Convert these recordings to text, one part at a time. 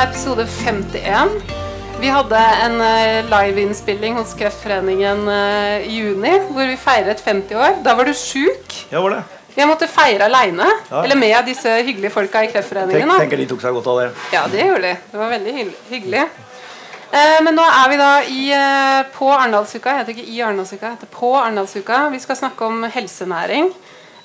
er episode 51. Vi hadde en eh, liveinnspilling hos Kreftforeningen eh, i juni hvor vi feiret 50 år. Da var du sjuk. Ja, var det. Jeg måtte feire aleine. Ja. Eller med disse hyggelige folka i Kreftforeningen. Tenk, tenker de tok seg godt av det. Ja, det gjorde de. Det var veldig hyggelig. Eh, men nå er vi da i, på Arendalsuka. Jeg heter ikke i Arendalsuka, jeg heter på Arendalsuka. Vi skal snakke om helsenæring.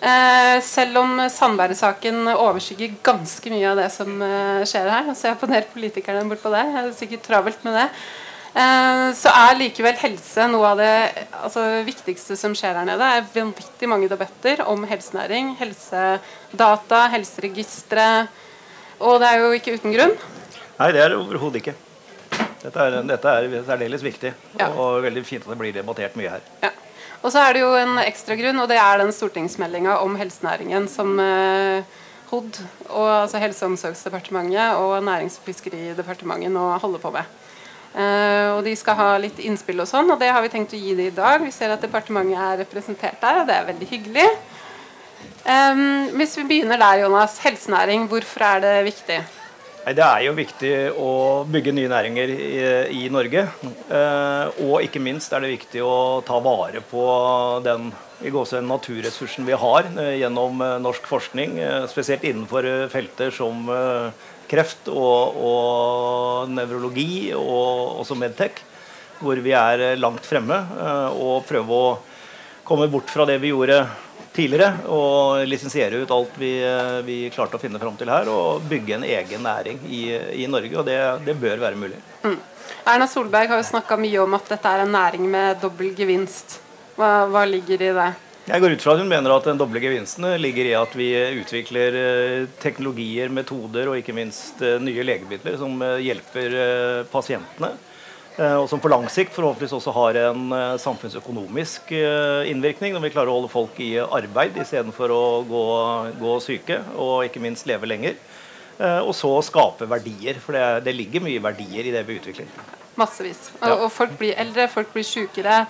Eh, selv om Sandberg-saken overskygger ganske mye av det som eh, skjer her. Så jeg ponerer politikerne bortpå der. Det er sikkert travelt med det. Eh, så er likevel helse noe av det altså, viktigste som skjer her nede. Det er vanvittig mange debatter om helsenæring, helsedata, helseregistre. Og det er jo ikke uten grunn. Nei, det er det overhodet ikke. Dette er, dette er særdeles viktig, Ja. og veldig fint at det blir debattert mye her. Ja. Og så er det jo en ekstra grunn, og det er den stortingsmeldinga om helsenæringen som eh, HOD, og, altså Helse- og omsorgsdepartementet og Nærings- og fiskeridepartementet nå holder på med. Eh, og De skal ha litt innspill og sånn, og det har vi tenkt å gi dem i dag. Vi ser at departementet er representert der, og det er veldig hyggelig. Em, hvis vi begynner der, Jonas. Helsenæring, hvorfor er det viktig? Det er jo viktig å bygge nye næringer i, i Norge. Eh, og ikke minst er det viktig å ta vare på den naturressursen vi har eh, gjennom eh, norsk forskning, eh, spesielt innenfor eh, felter som eh, kreft og, og nevrologi og også Medtech, hvor vi er langt fremme. og prøve å komme bort fra det vi gjorde tidligere og lisensiere ut alt vi, eh, vi klarte å finne fram til her, og bygge en egen næring i, i Norge. Og det, det bør være mulig. Erna Solberg har jo snakka mye om at dette er en næring med dobbel gevinst. Hva, hva ligger i det? Jeg går ut fra at hun mener at den doble gevinsten ligger i at vi utvikler eh, teknologier, metoder og ikke minst eh, nye legemidler som hjelper pasientene. Eh, Og som på lang sikt forhåpentligvis også har en eh, samfunnsøkonomisk eh, innvirkning når vi klarer å holde folk i arbeid istedenfor å gå, gå syke og ikke minst leve lenger. Og så skape verdier, for det, det ligger mye verdier i det vi utvikler. Massevis. Og, Ja. og folk blir eldre, folk blir sykere.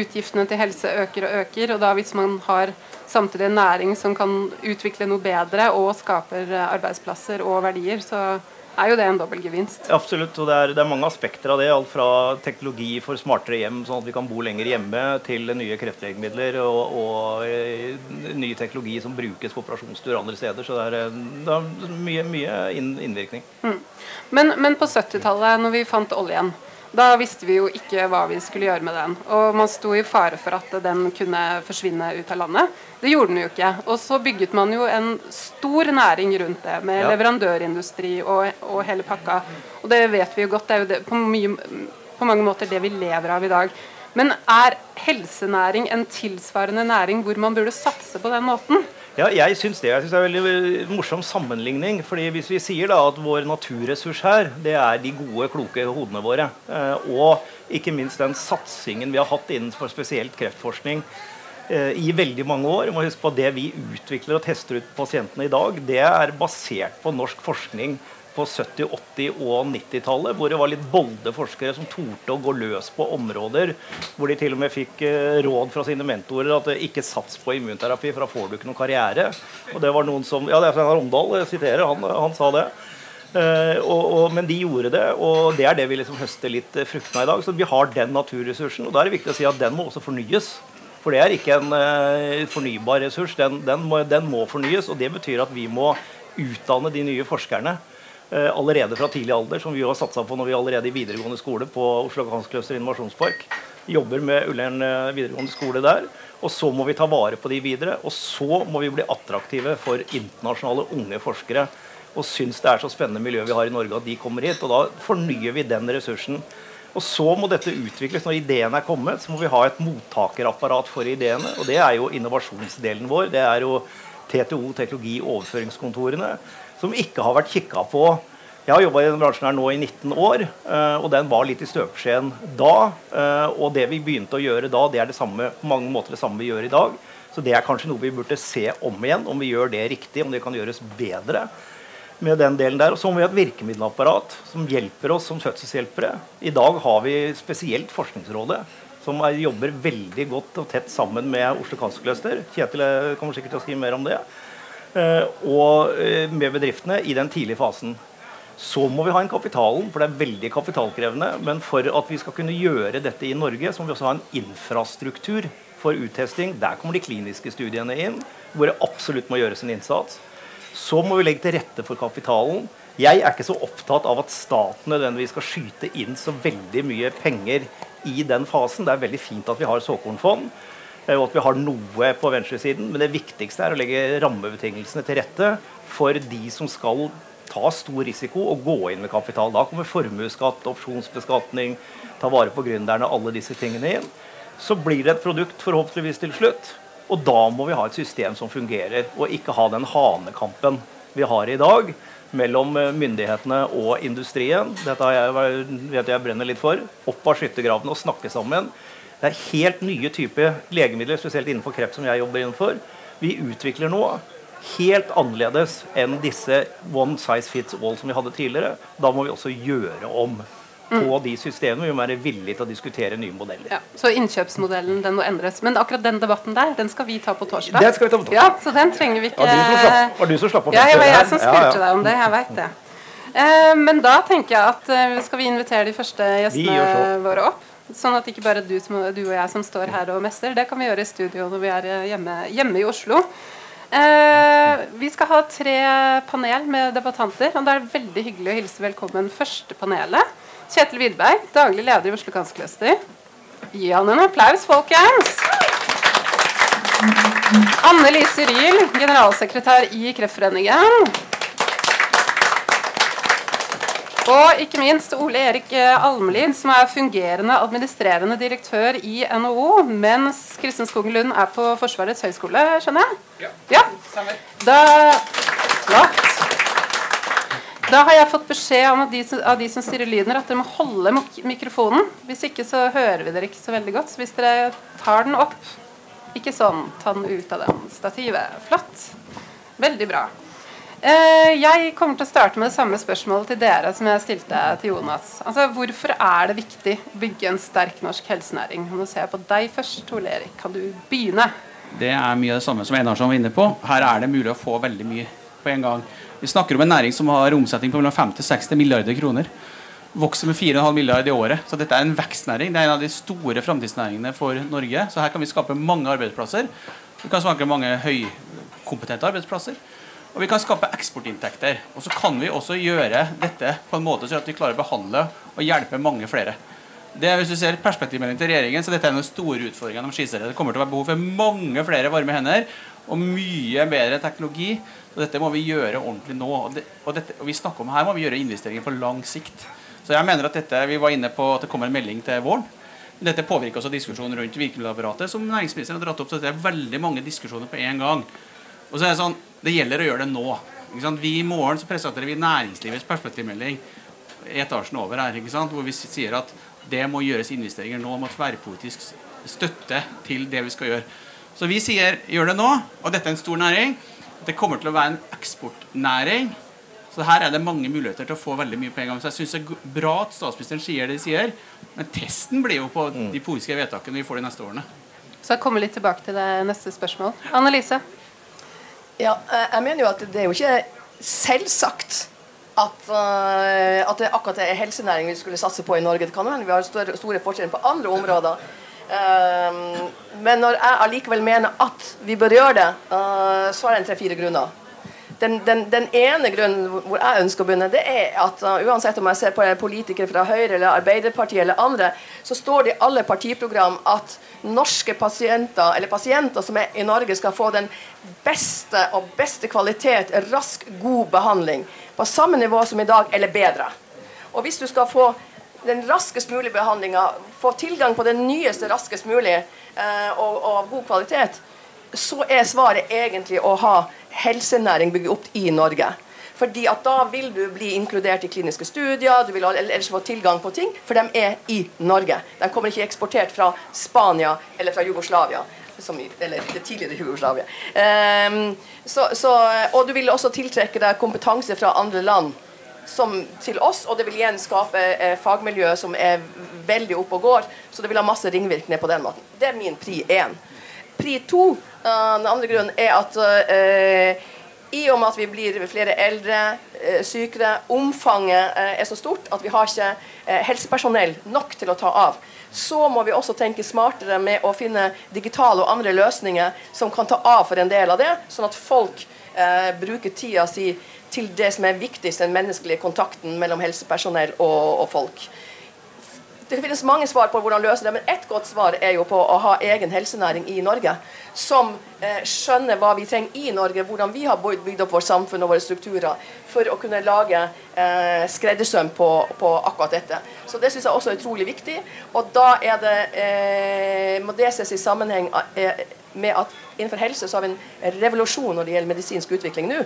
utgiftene til helse øker og øker. Og da hvis man har samtidig en næring som kan utvikle noe bedre og skaper arbeidsplasser og verdier, så er jo det en dobbel gevinst. Absolutt, og det er, det er mange aspekter av det. Alt fra teknologi for smartere hjem, sånn at vi kan bo lenger hjemme, til nye kreftlegemidler og, og eh, ny teknologi som brukes på operasjonsstuer andre steder. Så det er, eh, det er mye, mye inn, innvirkning. Men, men på 70-tallet, når vi fant oljen, da visste vi jo ikke hva vi skulle gjøre med den. Og man sto i fare for at den kunne forsvinne ut av landet. Det gjorde den jo ikke. Og så bygget man jo en stor næring rundt det, med Ja. leverandørindustri og, og hele pakka. Og det vet vi jo godt, det er jo det, på, mye, på mange måter det vi lever av i dag. Men er helsenæring en tilsvarende næring hvor man burde satse på den måten? Ja, jeg syns det. Jeg synes det er en veldig morsom sammenligning. fordi Hvis vi sier da at vår naturressurs her, det er de gode, kloke hodene våre, eh, og ikke minst den satsingen vi har hatt innenfor spesielt kreftforskning eh, i veldig mange år. Må huske på at Det vi utvikler og tester ut pasientene i dag, det er basert på norsk forskning på 70-, 80- og 90-tallet, hvor det var litt bolde forskere som torde å gå løs på områder hvor de til og med fikk eh, råd fra sine mentorer at eh, ikke sats på immunterapi, for da får du ikke noen karriere. Og det var noen som, ja det er jeg siterer, han, han sa det. Uh, og, og, men de gjorde det, og det er det vi liksom høster litt fruktene av i dag. Så vi har den naturressursen, og da er det viktig å si at den må også fornyes. For det er ikke en uh, fornybar ressurs. Den, den, må, den må fornyes, og det betyr at vi må utdanne de nye forskerne allerede fra tidlig alder, som vi har satsa på når vi allerede i videregående skole på Oslo Hanskløster innovasjonspark jobber med Ullern eh, videregående skole der. Og så må vi ta vare på de videre. Og så må vi bli attraktive for internasjonale unge forskere. Og syns det er så spennende miljø vi har i Norge at de kommer hit. Og da fornyer vi den ressursen. Og så må dette utvikles. Når ideen er kommet, så må vi ha et mottakerapparat for ideene. Og det er jo innovasjonsdelen vår. Det er jo TTO, teknologi- og overføringskontorene, som ikke har vært kikka på. Jeg har jobba i denne bransjen her nå i 19 år, eh, og den var litt i støpeskjeen da. eh, Og det vi begynte å gjøre da, det er det samme, på mange måter det samme vi gjør i dag. Så det er kanskje noe vi burde se om igjen, om vi gjør det riktig, om det kan gjøres bedre med den delen der. Og så må vi ha et virkemiddelapparat som hjelper oss som fødselshjelpere. I dag har vi spesielt Forskningsrådet, som er, jobber veldig godt og tett sammen med Oslo Cancer Cluster. Kjetil eh, kommer sikkert til å skrive mer om det. Eh, og eh, med bedriftene i den tidlige fasen. Så må vi ha inn kapitalen, for det er veldig kapitalkrevende. Men for at vi skal kunne gjøre dette i Norge, så må vi også ha en infrastruktur for uttesting. Der kommer de kliniske studiene inn, hvor det absolutt må gjøres en innsats. Så må vi legge til rette for kapitalen. Jeg er ikke så opptatt av at staten nødvendigvis skal skyte inn så veldig mye penger i den fasen. Det er veldig fint at vi har såkornfond og at vi har noe på venstresiden. Men det viktigste er å legge rammebetingelsene til rette for de som skal ta stor risiko og gå inn med kapital. Da kommer formuesskatt, opsjonsbeskatning, ta vare på gründerne, alle disse tingene inn. Så blir det et produkt forhåpentligvis til slutt. Og da må vi ha et system som fungerer, og ikke ha den hanekampen vi har i dag mellom eh, myndighetene og industrien. Dette jeg, vet jeg brenner litt for. Opp av skyttergravene og snakke sammen. Det er helt nye typer legemidler, spesielt innenfor kreft, som jeg jobber innenfor. Vi utvikler nå helt annerledes enn disse one size fits all som vi hadde tidligere. Da må vi også gjøre om på de systemene. Vi må være villige til å diskutere nye modeller. Ja, så innkjøpsmodellen den må endres. Men akkurat den debatten der, den skal vi ta på torsdag. Den skal vi ta på torsdag. Ja, så den trenger vi ikke Var du som slapp, var du som slapp å Ja, det var jeg som spurte ja. deg om det. Jeg veit det. Eh, men da tenker jeg at eh, skal vi invitere de første gjestene våre opp. Sånn at ikke bare du, som, du og jeg som står her og mester. Det kan vi gjøre i studio når vi er eh, hjemme, hjemme i Oslo. Eh, vi skal ha tre panel med debattanter, og Det er veldig hyggelig å hilse velkommen første panelet. Kjetil Widberg, daglig leder i Oslo Kanskløster. Gi han en applaus, folkens! Anne Lise Ryel, generalsekretær i Kreftforeningen. Og ikke minst Ole Erik eh, Almelid, som er fungerende administrerende direktør i NHO, mens Kristin Skogen Lund er på Forsvarets høgskole, skjønner jeg? Ja. Da, flott. da har jeg fått beskjed at de, av de som styrer lyden, at dere må holde mikrofonen. Hvis ikke så hører vi dere ikke så veldig godt. Så hvis dere tar den opp Ikke sånn, ta den ut av den stativet. Flott. Veldig bra. Eh, jeg kommer til å starte med det samme spørsmålet til dere som jeg stilte til Jonas. Altså, Hvorfor er det viktig å bygge en sterk norsk helsenæring? Nå ser jeg på deg først, Ole Erik. Kan du begynne? Det er mye av det samme som Einarsson var inne på. Her er det mulig å få veldig mye på en gang. Vi snakker om en næring som har omsetning på mellom 50-60 milliarder kroner. Vokser med 4,5 milliarder i året. Så dette er en vekstnæring. Det er en av de store framtidsnæringene for Norge. Så her kan vi skape mange arbeidsplasser. Vi kan skape mange høykompetente arbeidsplasser. Og vi kan skape eksportinntekter. Og så kan vi også gjøre dette på en måte så at vi klarer å behandle og hjelpe mange flere. Det er, hvis du ser perspektivmeldingen til regjeringen, så dette er en av de store utfordringene de skisserer. Det kommer til å være behov for mange flere varme hender og mye bedre teknologi. Så dette må vi gjøre ordentlig nå. Og, det, og, dette, og vi snakker om her må vi gjøre investeringer på lang sikt. Så jeg mener at dette, Vi var inne på at det kommer en melding til våren. Dette påvirker også diskusjonen rundt virkemiddelapparatet, som næringsministeren har dratt opp. Så det er veldig mange diskusjoner på en gang. Og så er det sånn, det gjelder å gjøre det nå. Ikke sant? Vi I morgen så presenterer vi næringslivets perspektivmelding etasjen over her, ikke sant? hvor vi sier at det må gjøres investeringer nå om tverrpolitisk støtte til det vi skal gjøre. Så vi sier gjør det nå, og dette er en stor næring. Det kommer til å være en eksportnæring. Så her er det mange muligheter til å få veldig mye på en gang. Så jeg syns det er bra at statsministeren sier det de sier, men testen blir jo på de politiske vedtakene vi får de neste årene. Så jeg kommer litt tilbake til det neste spørsmål. Annelise? Ja, eh, jeg mener jo at det er jo ikke selvsagt at, eh, at det akkurat er helsenæring vi skulle satse på i Norge. Det kan hende vi har store, store forskjeller på andre områder. Eh, men når jeg allikevel mener at vi bør gjøre det, så er det en tre-fire grunner. Den, den, den ene grunnen hvor jeg ønsker å begynne, det er at uh, uansett om jeg ser på politikere fra Høyre eller Arbeiderpartiet eller andre, så står det i alle partiprogram at norske pasienter eller pasienter som er i Norge, skal få den beste og beste kvalitet, rask, god behandling. På samme nivå som i dag, eller bedre. Og hvis du skal få den raskest mulige behandlinga, få tilgang på den nyeste raskest mulig uh, og, og av god kvalitet, så er svaret egentlig å ha helsenæring bygget opp i Norge. Fordi at Da vil du bli inkludert i kliniske studier, du vil ellers få tilgang på ting, for de er i Norge. De kommer ikke eksportert fra Spania eller fra Jugoslavia. Som, eller det tidligere Jugoslavia. Um, så, så, og du vil også tiltrekke deg kompetanse fra andre land som til oss, og det vil igjen skape eh, fagmiljø som er veldig oppe og går. Så det vil ha masse ringvirkninger på den måten. Det er min pri én. Pri to, den andre grunnen, er at eh, I og med at vi blir flere eldre, eh, sykere, omfanget eh, er så stort at vi har ikke eh, helsepersonell nok til å ta av. Så må vi også tenke smartere med å finne digitale og andre løsninger som kan ta av for en del av det, sånn at folk eh, bruker tida si til det som er viktigst, den menneskelige kontakten mellom helsepersonell og, og folk. Det finnes mange svar på hvordan løse det, men ett godt svar er jo på å ha egen helsenæring i Norge. Som eh, skjønner hva vi trenger i Norge, hvordan vi har bygd opp vårt samfunn og våre strukturer for å kunne lage eh, skreddersøm på, på, akkurat dette. Så det syns jeg også er utrolig viktig. Og da er det, eh, må det ses i sammenheng eh, med at innenfor helse så har vi en revolusjon når det gjelder medisinsk utvikling nå.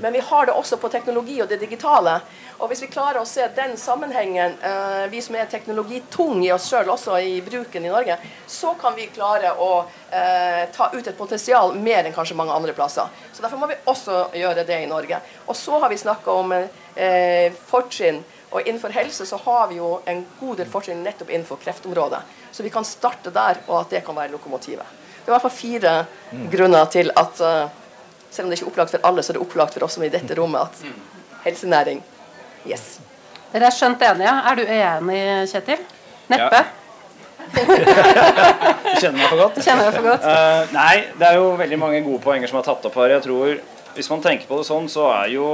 Men vi har det også på teknologi og det digitale. Og hvis vi klarer å se den sammenhengen, eh, vi som er teknologitung i oss sjøl, også i bruken i Norge, så kan vi klare å eh, ta ut et potensial mer enn kanskje mange andre plasser. Så derfor må vi også gjøre det i Norge. Og så har vi snakka om eh, fortrinn. Og innenfor helse så har vi jo en god del fortrinn nettopp innenfor kreftområdet. Så vi kan starte der, og at det kan være lokomotivet. Det er i hvert fall fire mm. grunner til at uh, selv om det ikke er opplagt for alle, så er det opplagt for oss som er i dette rommet at helsenæring Yes. Dere er skjønt enige. Er du enig, Kjetil? Neppe? Ja. kjenner meg for godt. Kjenner meg for godt. Uh, nei, det er jo veldig mange gode poenger som er tatt opp her. Jeg tror, Hvis man tenker på det sånn, så er jo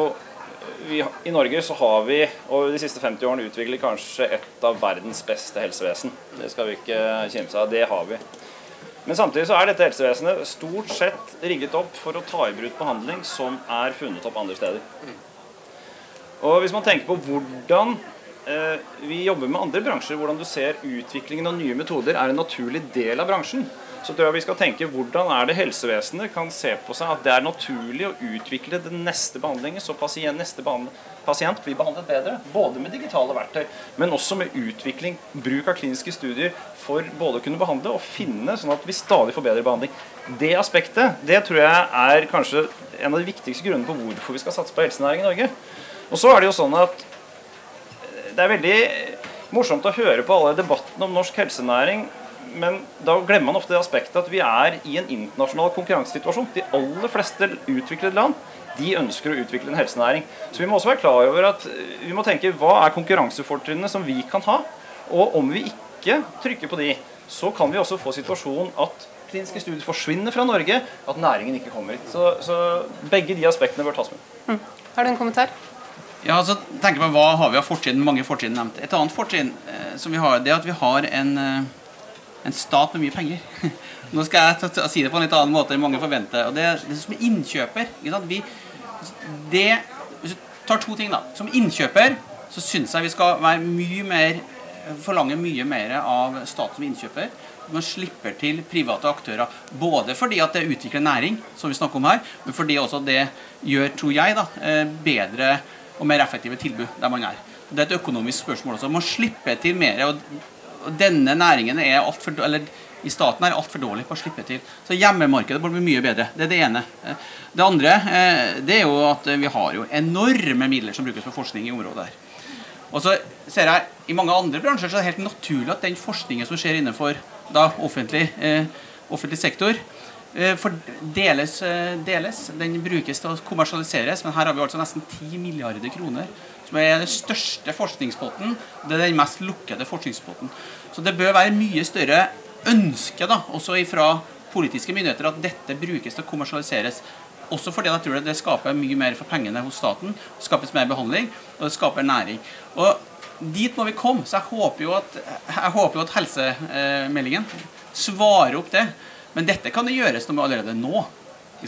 vi, I Norge så har vi over de siste 50 årene utviklet kanskje et av verdens beste helsevesen. Det skal vi ikke kimse av. Det har vi. Men samtidig så er dette helsevesenet stort sett rigget opp for å ta i bruk behandling som er funnet opp andre steder. Og Hvis man tenker på hvordan eh, vi jobber med andre bransjer, hvordan du ser utviklingen av nye metoder er en naturlig del av bransjen, så tror jeg vi skal tenke hvordan er det helsevesenet kan se på seg at det er naturlig å utvikle den neste behandlingen så pasient, neste pasient blir behandlet bedre. Både med digitale verktøy, men også med utvikling, bruk av kliniske studier for både å kunne behandle og finne, sånn at vi stadig får bedre behandling. Det aspektet det tror jeg er kanskje en av de viktigste grunnene på hvorfor vi skal satse på helsenæring i Norge. Og så er det jo sånn at det er veldig morsomt å høre på alle debattene om norsk helsenæring men da glemmer man ofte det aspektet at vi er i en internasjonal konkurransesituasjon. De aller fleste utviklede land de ønsker å utvikle en helsenæring. Så vi må også være klar over at vi må tenke hva er konkurransefortrinnene som vi kan ha? Og om vi ikke trykker på de, så kan vi også få situasjonen at kliniske studier forsvinner fra Norge, at næringen ikke kommer hit. Så, så begge de aspektene bør tas med. Mm. Har du en kommentar? Ja, altså, jeg på Hva har vi av fortrinn? Mange fortrinn nevnt. Et annet fortrinn eh, som vi har, det er at vi har en eh, en stat med mye penger. Nå skal jeg si det på en litt annen måte enn mange forventer. og Det, det som er innkjøper vi, det, Hvis du tar to ting, da. Som innkjøper så syns jeg vi skal være mye mer forlange mye mer av staten som innkjøper. Man slipper til private aktører. Både fordi at det utvikler næring, som vi snakker om her, men fordi også det gjør, tror jeg, da, eh, bedre og mer effektive tilbud der man er. Det er et økonomisk spørsmål også. Man slipper til mer. og denne næringen er alt for, eller i staten er altfor dårlig på å slippe til. Så hjemmemarkedet burde bli mye bedre. Det er det ene. Det andre eh, det er jo at vi har jo enorme midler som brukes på forskning i området her. Og så ser jeg I mange andre bransjer så er det helt naturlig at den forskningen som skjer innenfor da, offentlig, eh, offentlig sektor, eh, deles, eh, deles, Den brukes til å kommersialiseres, men her har vi altså nesten 10 milliarder kroner som er den største forskningspotten. Det er den mest lukkede forskningspotten. Så det bør være mye større ønske da, også fra politiske myndigheter at dette brukes til å kommersialiseres. Også fordi jeg tror det skaper mye mer for pengene hos staten. Skapes mer behandling, og det skaper næring. Og Dit må vi komme. Så jeg håper jo at, håper jo at helsemeldingen svarer opp det. Men dette kan det gjøres noe med allerede nå.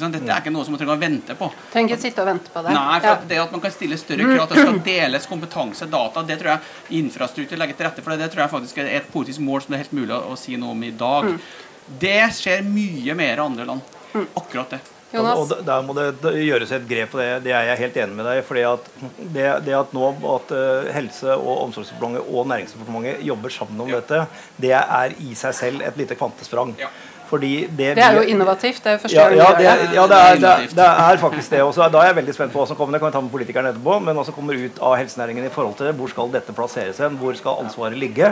Dette er ikke noe som man trenger å vente på. Trenger ikke sitte og vente på det. Nei, for ja. det at man kan stille større krav, at det skal deles kompetanse, data, det tror jeg infrastruktur legger til rette for. Det, det tror jeg faktisk er et politisk mål som det er helt mulig å, å si noe om i dag. Mm. Det skjer mye mer i andre land. Mm. Akkurat det. Jonas? Og, Der må det gjøres et grep på det. Det er jeg helt enig med deg fordi at det, det at nå at uh, Helse- og omsorgsdepartementet og Næringsdepartementet jobber sammen om ja. dette, det er i seg selv et lite kvantesprang. Ja. Det, det, er jo innovativt. Det er første ja, ja, det, ja det, er, det, er, det, er, faktisk det. Også, da er jeg veldig spent på hva som kommer. Det kan vi ta med politikerne etterpå. Men hva som kommer ut av helsenæringen i forhold til det. Hvor skal dette plasseres hen? Hvor skal ansvaret ligge?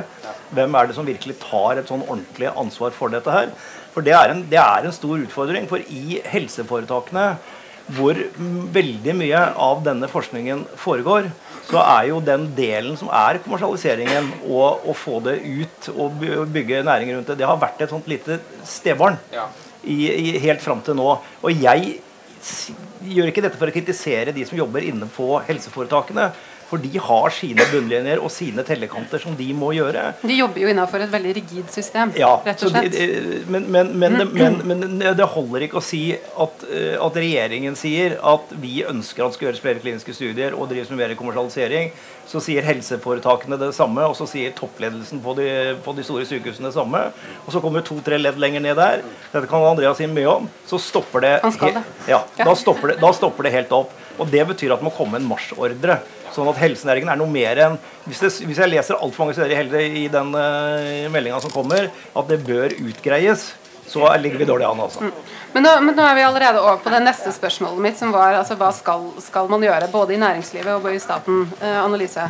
Hvem er det som virkelig tar et sånn ordentlig ansvar for dette her? For det er en, det er en stor utfordring. For i helseforetakene hvor veldig mye av denne forskningen foregår, så er jo den delen som er kommersialiseringen, og å få det ut og bygge næring rundt det, det har vært et sånt lite stebarn Ja. i, i, helt fram til nå. Og jeg gjør ikke dette for å kritisere de som jobber inne på helseforetakene. For de har sine bunnlinjer og sine tellekanter som de må gjøre. De jobber jo innafor et veldig rigid system, Ja, rett og slett. det- men, men, men, men, men det holder ikke å si at, eh, at regjeringen sier at vi ønsker at det skal gjøres flere kliniske studier og drives med mer kommersialisering. Så sier helseforetakene det samme, og så sier toppledelsen på de, på de store sykehusene det samme. Og så kommer to-tre ledd lenger ned der. Dette kan Andreas si mye om. Så stopper det Han skal det. Ja, Ja. da stopper, det, da stopper det helt opp. Og det betyr at det må komme en marsjordre. Sånn at helsenæringen er noe mer enn Hvis, det, hvis jeg leser altfor mange steder i, hele, i den uh, meldinga som kommer, at det bør utgreies, så ligger vi dårlig an, altså. Men nå, men nå er vi allerede over på det neste spørsmålet mitt, som var altså, hva skal, skal man gjøre, både i næringslivet og i staten? Eh, Annelise.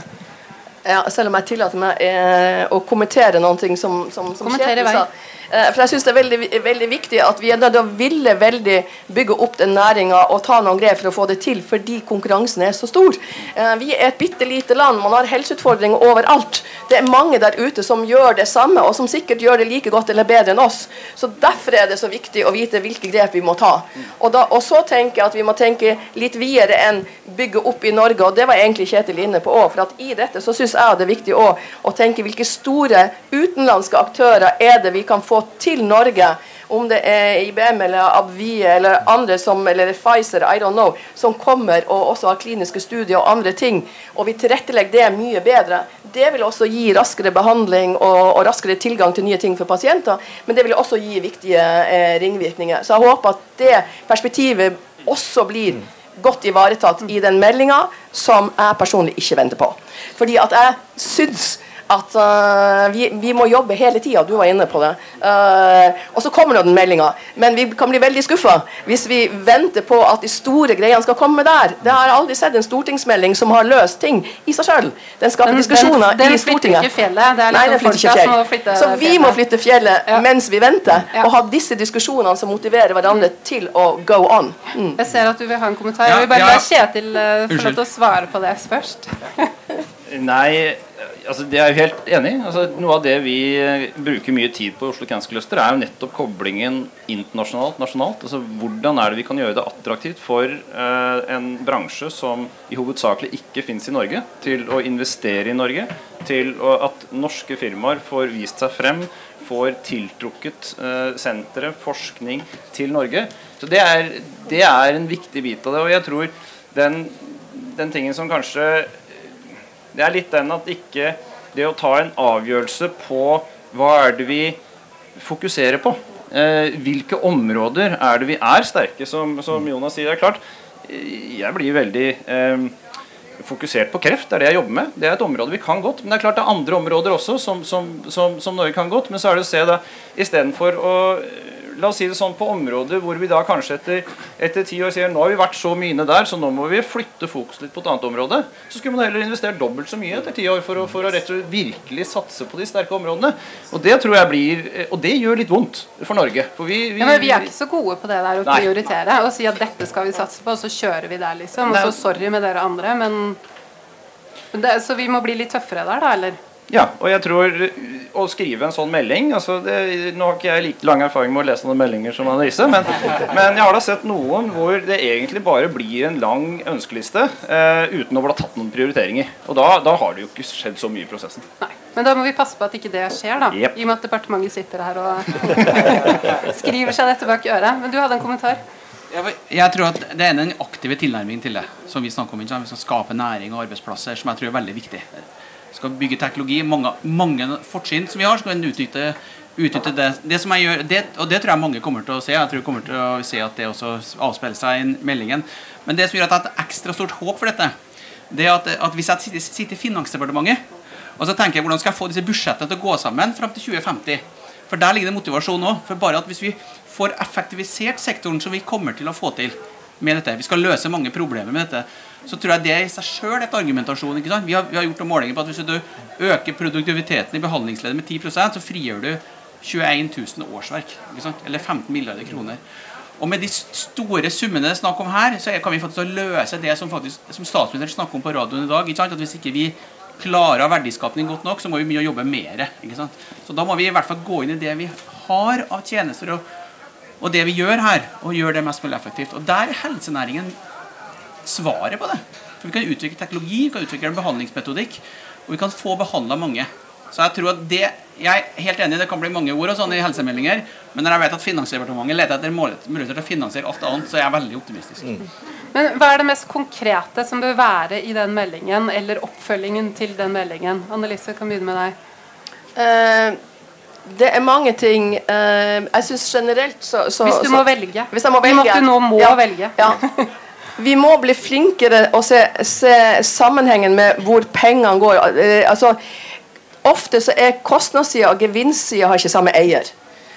Ja, selv om jeg tillater meg eh, å kommentere noen ting som, som, som vei. sa. Eh, for jeg syns det er veldig, veldig viktig at vi er nødt til å ville veldig bygge opp den næringa og ta noen grep for å få det til, fordi konkurransen er så stor. Eh, vi er et bitte lite land, man har helseutfordringer overalt. Det er mange der ute som gjør det samme, og som sikkert gjør det like godt eller bedre enn oss. Så Derfor er det så viktig å vite hvilke grep vi må ta. Og, da, og så tenker jeg at vi må tenke litt videre enn bygge opp i Norge, og det var egentlig Kjetil inne på òg. For at i dette så syns jeg det er viktig også å tenke hvilke store utenlandske aktører er det vi kan få til Norge, om det er IBM eller Abvie eller andre som, eller Pfizer, I don't know, som kommer og også har kliniske studier og andre ting, og vi tilrettelegger det mye bedre. Det vil også gi raskere behandling og, og raskere tilgang til nye ting for pasienter, men det vil også gi viktige eh, ringvirkninger. Så jeg håper at det perspektivet også blir godt ivaretatt i den meldinga som jeg personlig ikke venter på. Fordi at jeg syns at uh, vi, vi må jobbe hele tida, du var inne på det. Uh, og så kommer nå den meldinga, men vi kan bli veldig skuffa hvis vi venter på at de store greiene skal komme der. Det har jeg aldri sett en stortingsmelding som har løst ting i seg sjøl. Den skaper Den- diskusjoner den- den i flytter Stortinget. ikke fjellet, det er Nei, liksom den flytter ikke fjellet. flytte Så vi fjellet. må flytte fjellet Ja. mens vi venter, Ja. og ha disse diskusjonene som motiverer hverandre til å go on. Mm. Jeg ser at du vil ha en kommentar. Ja, jeg vil bare ja. la Kjetil uh, få lov til å svare på det først. Nei, altså det er jo helt enig. Altså, noe av det vi eh, bruker mye tid på i Oslo Cancer Cluster, er jo nettopp koblingen internasjonalt, nasjonalt. Altså Hvordan er det vi kan gjøre det attraktivt for eh, en bransje som i hovedsakelig ikke fins i Norge, til å investere i Norge, til å, at norske firmaer får vist seg frem, får tiltrukket eh, sentre, forskning til Norge. Så det er, det er en viktig bit av det. Og jeg tror den, den tingen som kanskje det er litt den at ikke Det å ta en avgjørelse på hva er det vi fokuserer på. Eh, hvilke områder er det vi er sterke, som, som Jonas sier. Det er klart, jeg blir veldig eh, fokusert på kreft. Det er det jeg jobber med. Det er et område vi kan godt. Men det er klart det er andre områder også som, som, som, som Norge kan godt. Men så er det å se da istedenfor å La oss si det sånn på områder hvor vi da kanskje etter, etter ti år sier nå har vi vært så mye inne der, så nå må vi flytte fokus litt på et annet område. Så skulle man heller investere dobbelt så mye etter ti år for å, for å rett og slett virkelig satse på de sterke områdene. Og det tror jeg blir Og det gjør litt vondt for Norge. For vi, vi, Ja, men vi er ikke så gode på det der å Nei. prioritere og si at dette skal vi satse på, og så kjører vi der, liksom. Og så sorry med dere andre, men, men det, Så vi må bli litt tøffere der, da, eller? Ja, og jeg tror å skrive en sånn melding altså det, Nå har ikke jeg like lang erfaring med å lese noen meldinger som Annelise, men, men jeg har da sett noen hvor det egentlig bare blir en lang ønskeliste eh, uten å bli tatt noen prioriteringer. Og da, da har det jo ikke skjedd så mye i prosessen. Nei. Men da må vi passe på at ikke det skjer, da. Yep. I og med at departementet sitter her og skriver seg dette bak øret. Men du hadde en kommentar? Jeg, jeg tror at Det er den aktive tilnærmingen til det som vi snakker om. Vi skal skape næring og arbeidsplasser, som jeg tror er veldig viktig. Vi skal bygge teknologi. Mange, mange fortrinn som vi har, skal vi utnytte, utnytte det. det gjør, det, og det tror jeg mange kommer til å se. Jeg tror kommer til å se at det også avspeiler seg i meldingen. Men det som gjør at jeg har et ekstra stort håp for dette, det er at, at hvis jeg sitter i Finansdepartementet og så tenker jeg hvordan skal jeg få disse budsjettene til å gå sammen fram til 2050. For der ligger det motivasjon òg. For bare at hvis vi får effektivisert sektoren som vi kommer til å få til med dette, vi skal løse mange problemer med dette, så tror jeg det i seg sjøl er et argumentasjon. Vi har, vi har gjort målinger på at hvis du øker produktiviteten i behandlingsleddet med 10% så frigjør du 21 000 årsverk. ikke sant? Eller 15 milliarder kroner. Og med de store summene det er snakk om her, så kan vi faktisk løse det som, faktisk, som statsministeren snakker om på radioen i dag. Ikke sant? At Hvis ikke vi klarer verdiskapning godt nok, så må vi mye jobbe mer. Ikke sant? Så da må vi i hvert fall gå inn i det vi har av tjenester, og, og det vi gjør her, og gjør det mest mulig effektivt. Og der er helsenæringen svaret på det. For Vi kan utvikle teknologi, vi kan utvikle en behandlingsmetodikk, og vi kan få behandla mange. Så jeg tror at det Jeg er helt enig, det kan bli mange ord og sånn i helsemeldinger, men når jeg vet at Finansdepartementet leter etter muligheter til å finansiere alt annet, så er jeg veldig optimistisk. Mm. Men hva er det mest konkrete som bør være i den meldingen, eller oppfølgingen til den meldingen? Annelise, kan begynne med deg. Uh, det er mange ting. Uh, jeg syns generelt så, så, Hvis du så, må velge. Hvis jeg må velge. Og at du nå må ja, velge. Ja. Vi må bli flinkere å se, se sammenhengen med hvor pengene går. Uh, altså Ofte så er kostnadssida og gevinstsida har ikke samme eier.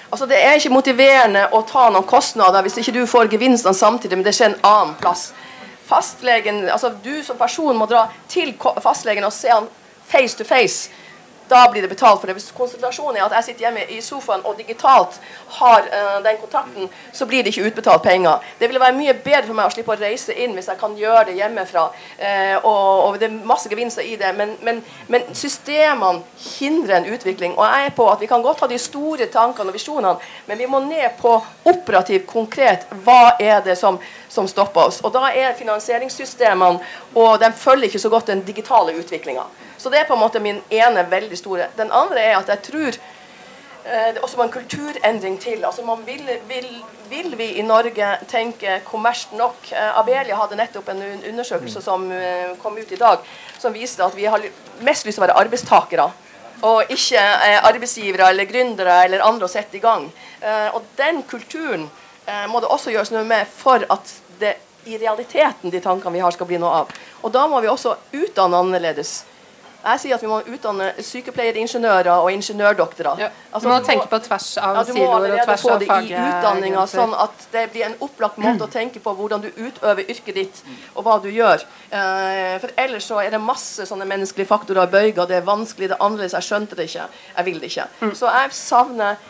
Altså Det er ikke motiverende å ta noen kostnader hvis ikke du får gevinstene samtidig, men det skjer en annen plass. Fastlegen, altså Du som person må dra til fastlegen og se han face to face da blir det betalt for det. Hvis konsentrasjonen er at jeg sitter hjemme i sofaen og digitalt har uh, den kontakten, så blir det ikke utbetalt penger. Det ville være mye bedre for meg å slippe å reise inn hvis jeg kan gjøre det hjemmefra. Uh, og, og, det er masse gevinster i det. Men, men, men, systemene hindrer en utvikling. Og jeg er på at vi kan godt ha de store tankene og visjonene, men vi må ned på operativt, konkret. Hva er det som, som stopper oss? Og da er finansieringssystemene Og de følger ikke så godt den digitale utviklinga. Så det er på en måte min ene veldig store. Den andre er at jeg tror det er også en kulturendring til. Altså man vil, vil, vil vi i Norge tenke kommers nok? Eh, Abelia hadde nettopp en undersøkelse som eh, kom ut i dag, som viste at vi har mest lyst til å være arbeidstakere. Og ikke eh, arbeidsgivere eller gründere eller andre å sette i gang. Eh, og den kulturen eh, må det også gjøres noe med for at det i realiteten de tankene vi har, skal bli noe av. Og da må vi også utdanne annerledes. Jeg sier at vi må utdanne sykepleiere, ingeniører og ingeniørdoktorer. Ja. Altså, du må tenke på tvers av ja, siloer og tvers av fag. i utdanninga, sånn at det blir en opplagt måte å tenke på hvordan du utøver yrket ditt, og hva du gjør. Uh, for ellers så er det masse sånne menneskelige faktorer bøyger. Det er vanskelig, det er annerledes. Jeg skjønte det ikke. Jeg vil det ikke. Mm. Så jeg savner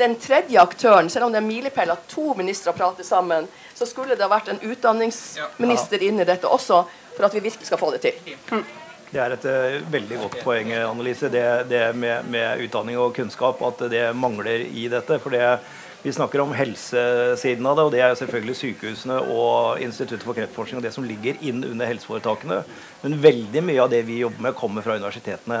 den tredje aktøren, selv om det er milepæl at to ministre prater sammen, så skulle det ha vært en utdanningsminister inni dette også, for at vi virkelig skal få det til. Mm. Det er et uh, veldig godt poeng, Annelise, det, det med, med, utdanning og kunnskap. At det mangler i dette. For det, vi snakker om helsesiden av det, og det er selvfølgelig sykehusene og Instituttet for kreftforskning og det som ligger inn under helseforetakene. Men veldig mye av det vi jobber med, kommer fra universitetene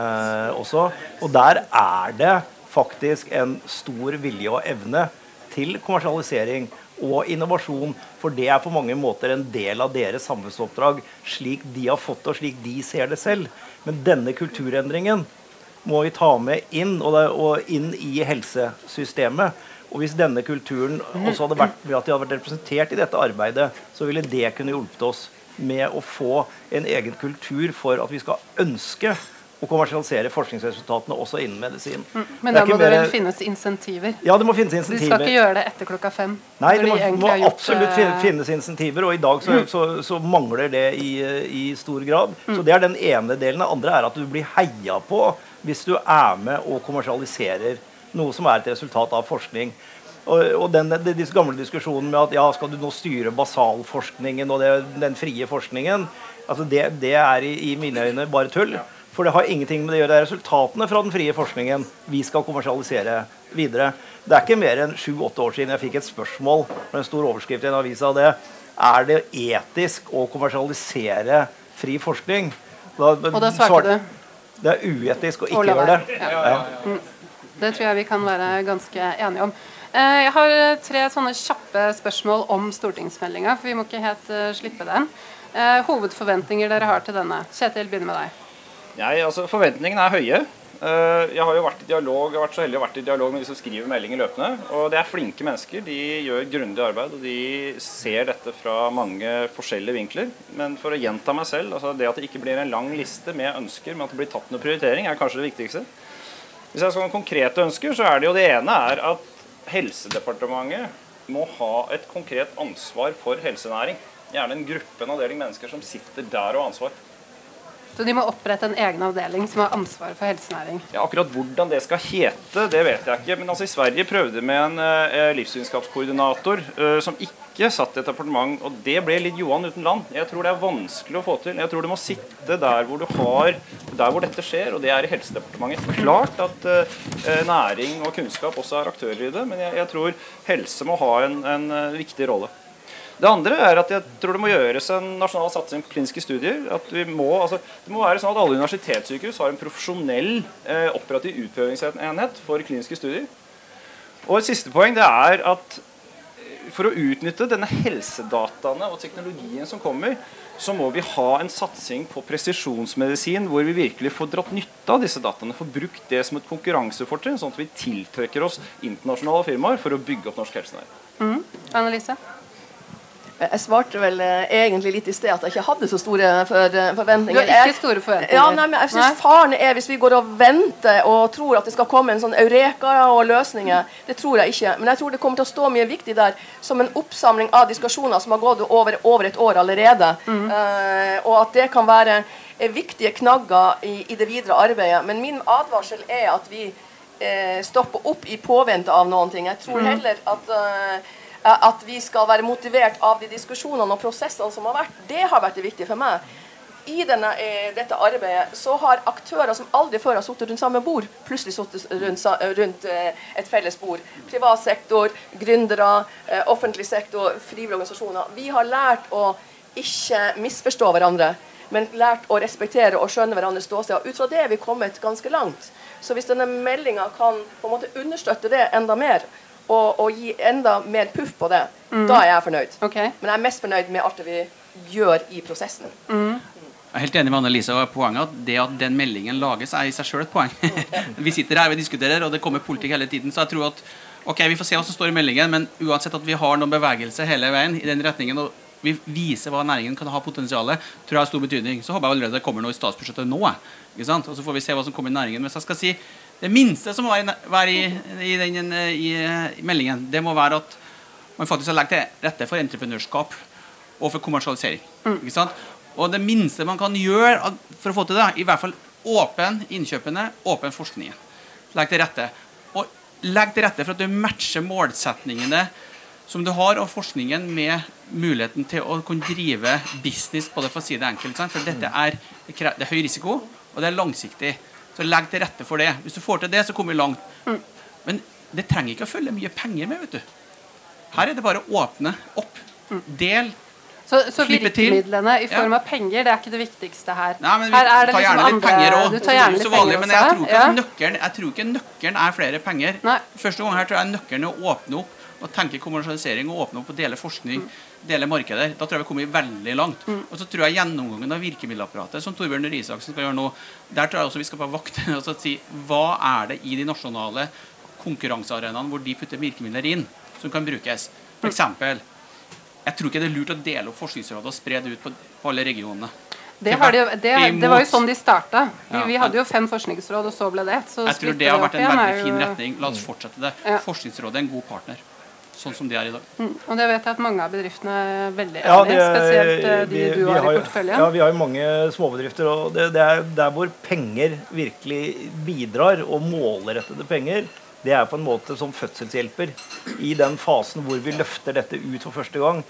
også. Og der er det faktisk en stor vilje og evne til kommersialisering og innovasjon. For det er på mange måter en del av deres samfunnsoppdrag, slik de har fått og slik de ser det selv. Men denne kulturendringen må vi ta med inn, og, det, og inn i helsesystemet. Og hvis denne kulturen også hadde vært ved at de hadde vært representert i dette arbeidet, så ville det kunne hjulpet oss med å få en egen kultur for at vi skal ønske å kommersialisere forskningsresultatene også innen medisin. Mm, men da må det vel finnes insentiver? Ja, det må finnes insentiver. De skal ikke gjøre det etter klokka fem? Nei, det må, de må absolutt gjort, uh... finnes insentiver, og i dag så, mm. så, så mangler det i, i stor grad. Mm. Så Det er den ene delen. Den andre er at du blir heia på hvis du er med og kommersialiserer noe som er et resultat av forskning. Og, og den, de, disse gamle diskusjonen med at ja, skal du nå styre basalforskningen og det, den frie forskningen, altså det, det er i, i mine øyne bare tull. For det har ingenting med det å gjøre. Det er resultatene fra den frie forskningen vi skal kommersialisere videre. Det er ikke mer enn sju-åtte år siden jeg fikk et spørsmål med en stor overskrift i en avis av det. Er det etisk å kommersialisere fri forskning? Da, og da svarte du? Det er uetisk å ikke gjøre det. Ja. Ja. ja, Det tror jeg vi kan være ganske enige om. Eh, jeg har tre sånne kjappe spørsmål om stortingsmeldinga, for vi må ikke helt uh, slippe den. Hovedforventninger dere har til denne. Kjetil, begynner med deg. Jeg, altså Forventningene er høye. Eh, jeg har jo vært i dialog, jeg har vært så heldig å vært i dialog med de som skriver meldinger løpende. og Det er flinke mennesker. De gjør grundig arbeid, og de ser dette fra mange forskjellige vinkler. Men for å gjenta meg selv, altså det at det ikke blir en lang liste med ønsker, men at det blir tatt noe prioritering, er kanskje det viktigste. Hvis jeg skal ha konkrete ønsker, så er det jo det ene er at Helsedepartementet må ha et konkret ansvar for helsenæring. Gjerne en gruppe, en avdeling mennesker som sitter der og har ansvar. Så de må opprette en egen avdeling som har ansvaret for helsenæring. Ja, akkurat hvordan det skal hete, det vet jeg ikke. Men altså i Sverige prøvde med en eh, livsvitenskapskoordinator eh, som ikke satt i et departement, og det ble litt Johan uten land. Jeg tror det er vanskelig å få til. Jeg tror du må sitte der hvor du har der hvor dette skjer, og det er i Helsedepartementet. Klart at eh, næring og kunnskap også er aktører i det, men jeg, jeg tror helse må ha en, en eh, viktig rolle. Det andre er at jeg tror det må gjøres en nasjonal satsing på kliniske studier. At vi må, altså, det må være sånn at Alle universitetssykehus har en profesjonell eh, operativ utprøvingsenhet for kliniske studier. Og Et siste poeng det er at eh, for å utnytte denne helsedataene og teknologien som kommer, så må vi ha en satsing på presisjonsmedisin hvor vi virkelig får dratt nytte av disse dataene. Får brukt det som et konkurransefortrinn, sånn at vi tiltrekker oss internasjonale firmaer for å bygge opp norsk helsenæring. Mm. Annelise? Jeg svarte vel eh, egentlig litt i sted at jeg ikke hadde så store for, eh, forventninger. Du har ikke store forventninger? Ja, nei, men jeg synes. Faren er hvis vi går og venter og tror at det skal komme en sånn eureka og løsninger. Det tror jeg ikke. Men jeg tror det kommer til å stå mye viktig der som en oppsamling av diskusjoner som har gått over, over et år allerede. Eh, og at det kan være viktige knagger i, i det videre arbeidet. Men min advarsel er at vi eh, stopper opp i påvente av noen ting. Jeg tror heller at eh, at vi skal være motivert av de diskusjonene og prosessene som har vært. Det har vært det viktige for meg. I denne, eh, dette arbeidet så har aktører som aldri før har sittet rundt samme bord, plutselig sittet rundt, rundt eh, et felles bord. Privat sektor, gründere, eh, offentlig sektor, frivillige organisasjoner. Vi har lært å ikke misforstå hverandre, men lært å respektere og skjønne hverandres ståsted. Og Ut fra det er vi kommet ganske langt. Så hvis denne meldinga kan på en måte understøtte det enda mer, og, og gi enda mer puff på det, da er jeg fornøyd. Okay. Men jeg er mest fornøyd med alt det vi gjør i prosessen. Jeg er helt enig med Anne-Lise. og Poenget at det at den meldingen lages, er i seg sjøl et poeng. vi sitter her og diskuterer, og det kommer politikk hele tiden. Så jeg tror at ok, vi får se hva som står i meldingen, men uansett at vi har noen bevegelse hele veien i den retningen, og vi viser hva næringen kan ha potensial tror jeg har stor betydning. Så håper jeg allerede det kommer noe i statsbudsjettet nå. Ikke sant? Og så får vi se hva som kommer i næringen. Hvis jeg skal si det minste som må være i, i, den, i, i meldingen, det må være at man faktisk har lagt til rette for entreprenørskap og for kommersialisering. Ikke sant? Og det minste man kan gjøre for å få til det, i hvert fall åpen innkjøpene, åpen forskningen. Legg til rette. Og legg til rette for at du matcher målsetningene som du har, og forskningen med muligheten til å kunne drive business på det, for å si det enkelt. Sant? For dette er, det det er høy risiko, og det er langsiktig. Så legg til rette for det. Hvis du får til det, så kommer vi langt. Men det trenger ikke å følge mye penger med, vet du. Her er det bare å åpne opp. Del. Så, så virkemidlene i form av penger, det er ikke det viktigste her. Nei, men her er vi det tar liksom gjerne litt andre penger òg. Du tar gjerne litt penger Men jeg tror, også. ikke Ja. nøkkelen, jeg tror ikke nøkkelen er flere penger. Nei. Første gang her tror jeg nøkkelen er å åpne opp og tenke kommersialisering og åpne opp og dele forskning, dele markeder. Da tror jeg vi kommer veldig langt. Og så tror jeg gjennomgangen av virkemiddelapparatet, som Torbjørn Røe Isaksen skal gjøre nå, der tror jeg også vi skal på vakt og så si hva er det i de nasjonale konkurransearenaene hvor de putter virkemidler inn, som kan brukes. For eksempel, jeg tror ikke det er lurt å dele opp Forskningsrådet og spre det ut på, på alle regionene. Det, har de, det, det var jo sånn de starta. Vi, Ja. vi hadde jo fem forskningsråd, og så ble det ett. Jeg tror det har vært en veldig fin retning. La oss fortsette det. Ja. Forskningsrådet er en god partner, sånn som de er i dag. Mm, Og det vet jeg at mange av bedriftene er veldig Ja, enig i. Spesielt eh, de vi- du vi har i porteføljen. Ja, vi har jo mange småbedrifter, og det, det er der hvor penger virkelig bidrar, og målrettede penger, det er på en måte som fødselshjelper i den fasen hvor vi løfter dette ut for første gang.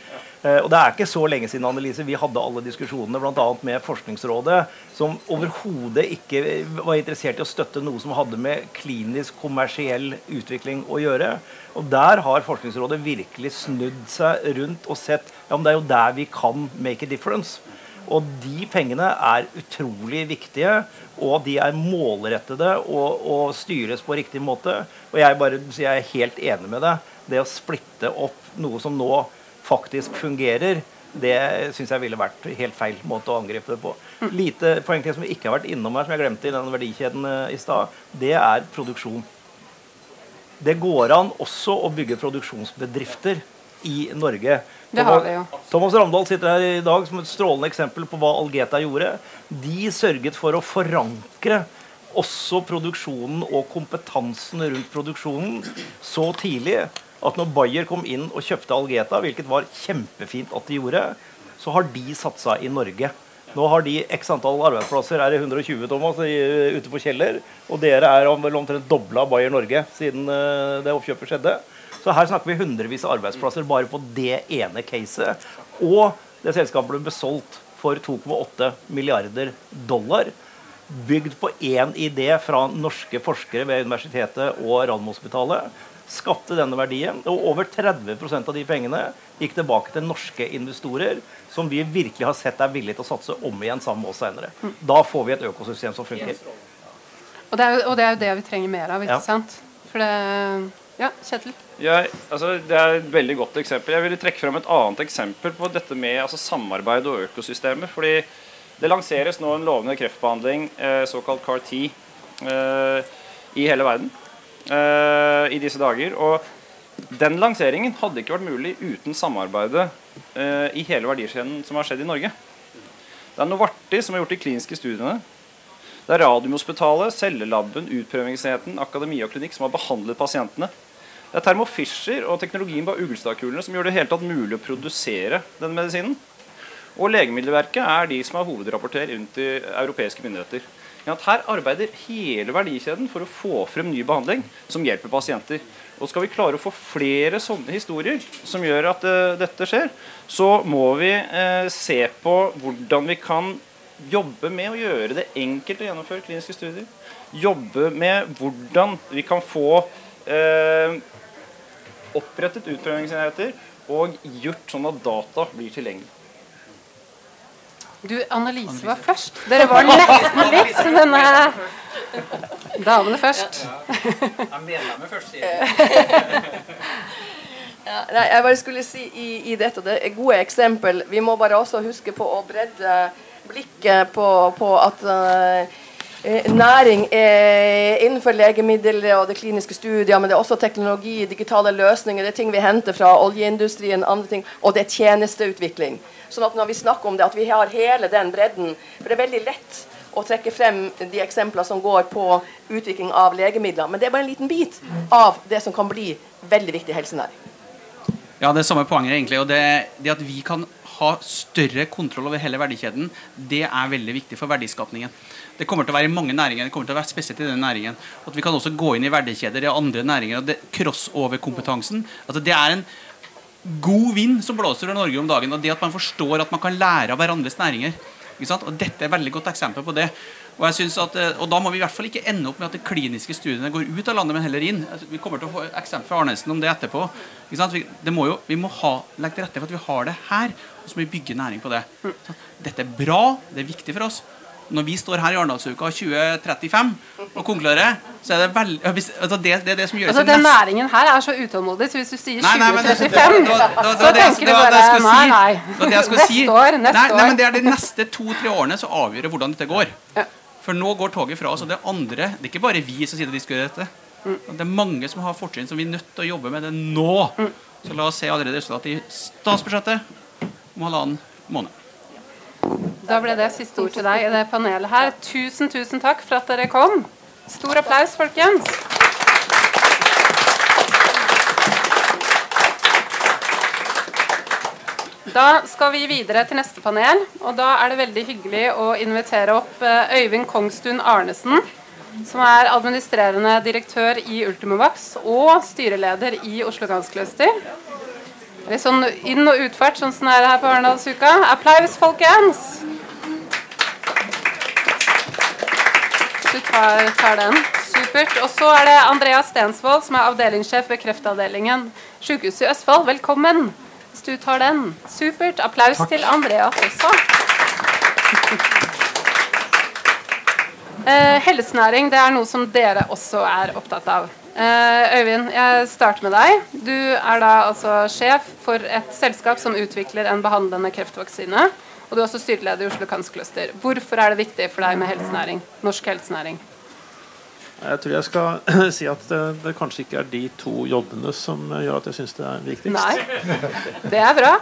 Eh, og det er ikke så lenge siden Annelise, vi hadde alle diskusjonene bl.a. med Forskningsrådet, som overhodet ikke var interessert i å støtte noe som hadde med klinisk kommersiell utvikling å gjøre. Og der har Forskningsrådet virkelig snudd seg rundt og sett ja, men det er jo der vi kan make a difference. Og de pengene er utrolig viktige, og de er målrettede og, og styres på riktig måte. Og jeg, bare, jeg er helt enig med deg. Det å splitte opp noe som nå faktisk fungerer, det syns jeg ville vært helt feil måte å angripe det på. Lite poeng til som vi ikke har vært innom her, som jeg glemte i den verdikjeden eh, i stad, det er produksjon. Det går an også å bygge produksjonsbedrifter i Norge. Det har vi jo. Thomas Ramdal sitter her i dag som et strålende eksempel på hva Algeta gjorde. De sørget for å forankre også produksjonen og kompetansen rundt produksjonen så tidlig at når Bayer kom inn og kjøpte Algeta, hvilket var kjempefint at de gjorde, så har de satsa i Norge. Nå har de x antall arbeidsplasser. Er det 120 Thomas, ute på Kjeller? Og dere er omtrent dobla Bayer Norge siden eh, det oppkjøpet skjedde. Så her snakker vi hundrevis av arbeidsplasser bare på det ene caset. Og det selskapet ble besolgt for 2,8 milliarder dollar. Bygd på én idé fra norske forskere ved universitetet og Radiumhospitalet. Skapte denne verdien. Og over 30% av de pengene gikk tilbake til norske investorer, som vi virkelig har sett er villige til å satse om igjen sammen med oss senere. Da får vi et økosystem som funker. Og det, er jo, og det er jo det vi trenger mer av, ikke Ja. sant? For det Ja, Kjetil? Jeg, altså, det er et veldig godt eksempel. Jeg ville trekke frem et annet eksempel på dette med altså, samarbeid og økosystemer. fordi det lanseres nå en lovende kreftbehandling, eh, såkalt CAR-T, eh, i hele verden eh, i disse dager. Og den lanseringen hadde ikke vært mulig uten samarbeidet eh, i hele verdikjeden som har skjedd i Norge. Det er Novartis som har gjort de kliniske studiene. Det er Radiumhospitalet, Cellelaben, Utprøvingsenheten, akademi og klinikk som har behandlet pasientene. Det er Thermo Fischer og teknologien bak Ugelstadkulene som gjør det helt tatt mulig å produsere denne medisinen. Og Legemiddelverket er de som er hovedrapporter rundt i europeiske myndigheter. Her arbeider hele verdikjeden for å få frem ny behandling som hjelper pasienter. Og Skal vi klare å få flere sånne historier som gjør at uh, dette skjer, så må vi uh, se på hvordan vi kan jobbe med å gjøre det enkelt å gjennomføre kliniske studier. Jobbe med hvordan vi kan få opprettet utprøvingsenheter og gjort sånn at data blir tilgjengelig. Du, Annelise var først. Dere var nesten litt som denne damene først. Ja, nei, jeg bare skulle si i, i dette, det er gode eksempel. Vi må bare også huske på å bredde blikket på, på at eh, eh, næring er innenfor legemiddel og det kliniske studier, men det er også teknologi, digitale løsninger, det er ting vi henter fra oljeindustrien, andre ting, og det er tjenesteutvikling. Sånn at når vi snakker om det, at vi har hele den bredden, for det er veldig lett å trekke frem de eksempler som går på utvikling av legemidler, men det er bare en liten bit av det som kan bli veldig viktig helsenæring. Ja, det er samme poenget egentlig. Og det, det at vi kan ha større kontroll over hele verdikjeden, det er veldig viktig for verdiskapningen. Det kommer til å være i mange næringer, det kommer til å være spesielt i denne næringen. At vi kan også gå inn i verdikjeder i andre næringer. og Crossover-kompetansen. altså Det er en god vind som blåser over Norge om dagen. Og det at man forstår at man kan lære av hverandres næringer. Og Dette er et veldig godt eksempel på det. Og, at, eh, og Da må vi i hvert fall ikke ende opp med at de kliniske studiene går ut av landet, men heller inn. Altså, Vi kommer til å få eksempel fra Arnesen om det etterpå. Vi, det må jo, vi må ha, legge til rette for at vi har det her, og så må vi bygge næring på det. Så dette er bra, det er viktig for oss. Når vi står her i Arendalsuka 2035 og konkluderer, så er det veldig altså det, det er det som gjøres Altså, Den næringen her er så utålmodig, så hvis du sier Nei, nei, men det- 2035, det var- det var- det så tenker du bare nei, nei. Skulle si. Neste år, neste nei, nei, men det er de neste to-tre årene som avgjør hvordan dette går. Ja. For nå går toget fra oss, og det er andre Det er ikke bare vi som sitter og diskuterer dette. Mm. Det er mange som har fortrinn som vi er nødt til å jobbe med det nå. Mm. Så la oss se allerede resultatet i statsbudsjettet om halvannen måned. Da ble det siste ord til deg i det panelet her. Tusen, tusen takk for at dere kom. Stor applaus, folkens. Da skal vi videre til neste panel, og da er det veldig hyggelig å invitere opp eh, Øyvind Kongstun Arnesen, som er administrerende direktør i Ultimovax og styreleder i Oslo Ganscluster. Litt sånn inn- og utfart, sånn som det er her på Arendalsuka. Applaus, folkens! Du tar, tar den. Supert. Og så er det Andreas Stensvold, som er avdelingssjef ved Kreftavdelingen Sykehuset i Østfold. Velkommen. Hvis du tar den. Supert. Applaus til Andreas også. Eh, helsenæring det er noe som dere også er opptatt av. Eh, Øyvind, jeg starter med deg. Du er da altså sjef for et selskap som utvikler en behandlende kreftvaksine. Og du er også styreleder i Oslo Cancer Cluster. Hvorfor er det viktig for deg med helsenæring? Norsk helsenæring? Jeg tror jeg skal si at det, det kanskje ikke er de to jobbene som gjør at jeg syns det er viktigst. Nei. Det er bra.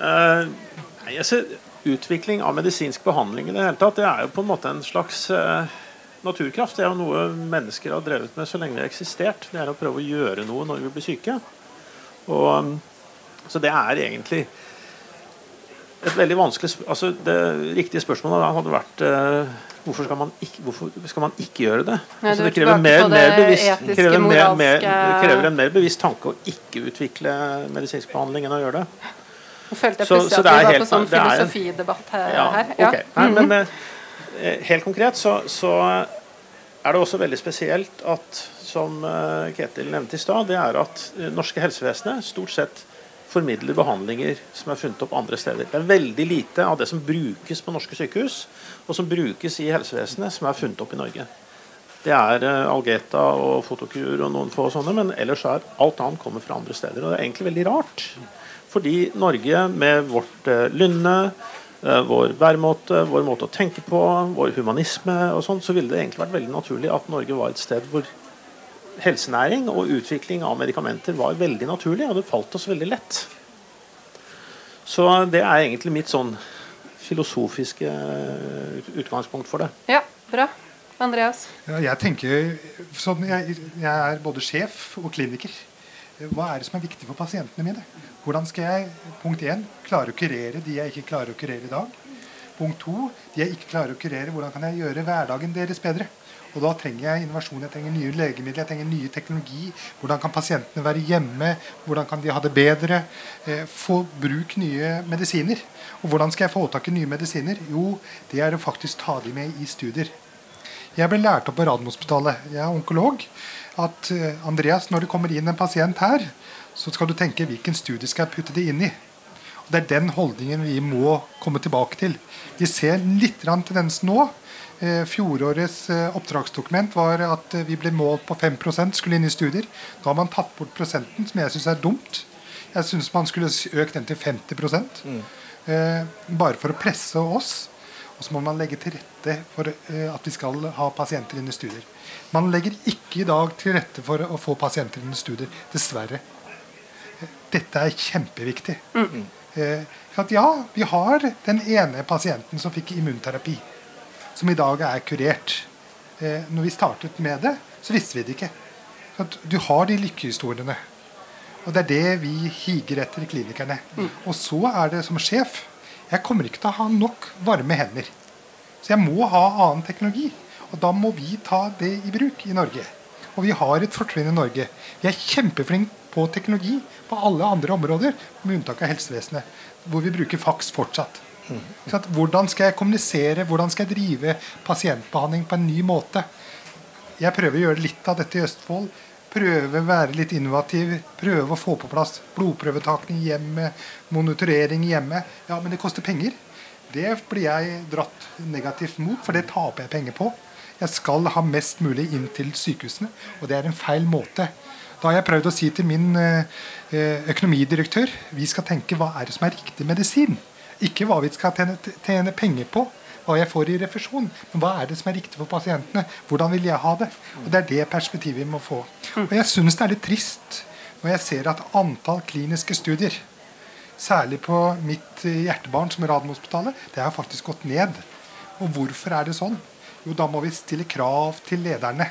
Uh, jeg ser Utvikling av medisinsk behandling i det hele tatt, det er jo på en måte en slags eh, naturkraft. Det er jo noe mennesker har drevet med så lenge vi har eksistert. Det er å prøve å gjøre noe når vi blir syke. Og, um, så det er egentlig et veldig vanskelig altså Det riktige spørsmålet da hadde vært eh, hvorfor, skal man ikke, hvorfor skal man ikke gjøre det? Nei, altså, det krever, mer, det mer bevisst, krever, mer, mer, krever en mer bevisst tanke å ikke utvikle medisinsk behandling enn å gjøre det. Nå følte jeg Så- plutselig så at det vi var helt- på sånn filosofidebatt her. Ja, her. ok. Nei, men eh, helt konkret så, så er det også veldig spesielt at, som eh, Ketil nevnte i stad, det er at eh, norske helsevesenet stort sett formidler behandlinger som er funnet opp andre steder. Det er veldig lite av det som brukes på norske sykehus, og som brukes i helsevesenet, som er funnet opp i Norge. Det er eh, Algeta og Fotokur og noen få sånne, men ellers er alt annet kommer fra andre steder. Og det er egentlig veldig rart. Fordi Norge med vårt lynne, vår væremåte, vår måte å tenke på, vår humanisme og sånn, så ville det egentlig vært veldig naturlig at Norge var et sted hvor helsenæring og utvikling av medikamenter var veldig naturlig, og det falt oss veldig lett. Så det er egentlig mitt sånn filosofiske eh, utgangspunkt for det. Ja, bra. Andreas? Ja, jeg tenker sånn, jeg, jeg er både sjef og kliniker. Hva er det som er viktig for pasientene mine? Hvordan skal jeg punkt 1, klare å kurere de jeg ikke klarer å kurere i dag? Punkt 2, de jeg ikke klarer å kurere, hvordan kan jeg gjøre hverdagen deres bedre? Og Da trenger jeg innovasjon, jeg trenger nye legemidler, jeg trenger nye teknologi. Hvordan kan pasientene være hjemme? Hvordan kan de ha det bedre? Eh, få bruk nye medisiner. Og hvordan skal jeg få tak i nye medisiner? Jo, det er å faktisk ta de med i studier. Jeg ble lært opp på Radiumhospitalet, jeg er onkolog, at eh, Andreas, når det kommer inn en pasient her, så skal du tenke hvilken studie skal jeg putte det inn i. Og Det er den holdningen vi må komme tilbake til. Vi ser litt tendens nå. Eh, Fjorårets eh, oppdragsdokument var at vi ble målt på 5% skulle inn i studier. Da har man tatt bort prosenten, som jeg syns er dumt. Jeg syns man skulle økt den til 50 eh, Bare for å presse oss. Og så må man legge til rette for at vi skal ha pasienter inn i studier. Man legger ikke i dag til rette for å få pasienter inn i studier, dessverre. Dette er kjempeviktig. Eh, at ja, vi har den ene pasienten som fikk immunterapi, som i dag er kurert. Eh, når vi startet med det, så visste vi det ikke. At du har de lykkehistoriene. Og det er det vi higer etter, klinikerne. Og så er det som sjef Jeg kommer ikke til å ha nok varme hender. Så jeg må ha annen teknologi. Og da må vi ta det i bruk i Norge. Og vi har et fortrinn i Norge. Vi er kjempeflinke på teknologi på alle andre områder, med unntak av helsevesenet, hvor vi bruker faks fortsatt. Hvordan skal jeg kommunisere, hvordan skal jeg drive pasientbehandling på en ny måte? Jeg prøver å gjøre litt av dette i Østfold. Prøve å være litt innovativ. Prøve å få på plass blodprøvetakning hjemme, monitorering hjemme. Ja, men det koster penger. Det blir jeg dratt negativt mot, for det taper jeg penger på. Jeg skal ha mest mulig inn til sykehusene, og det er en feil måte. Da har jeg prøvd å si til min eh, økonomidirektør vi skal tenke hva er det som er riktig medisin. Ikke hva vi skal tjene, tjene penger på, hva jeg får i refusjon. Men hva er det som er riktig for pasientene? Hvordan vil jeg ha det? Og Det er det perspektivet vi må få. Og jeg syns det er litt trist når jeg ser at antall kliniske studier, særlig på mitt eh, hjertebarn som Radiumhospitalet, det har faktisk gått ned. Og hvorfor er det sånn? Jo, da må vi stille krav til lederne.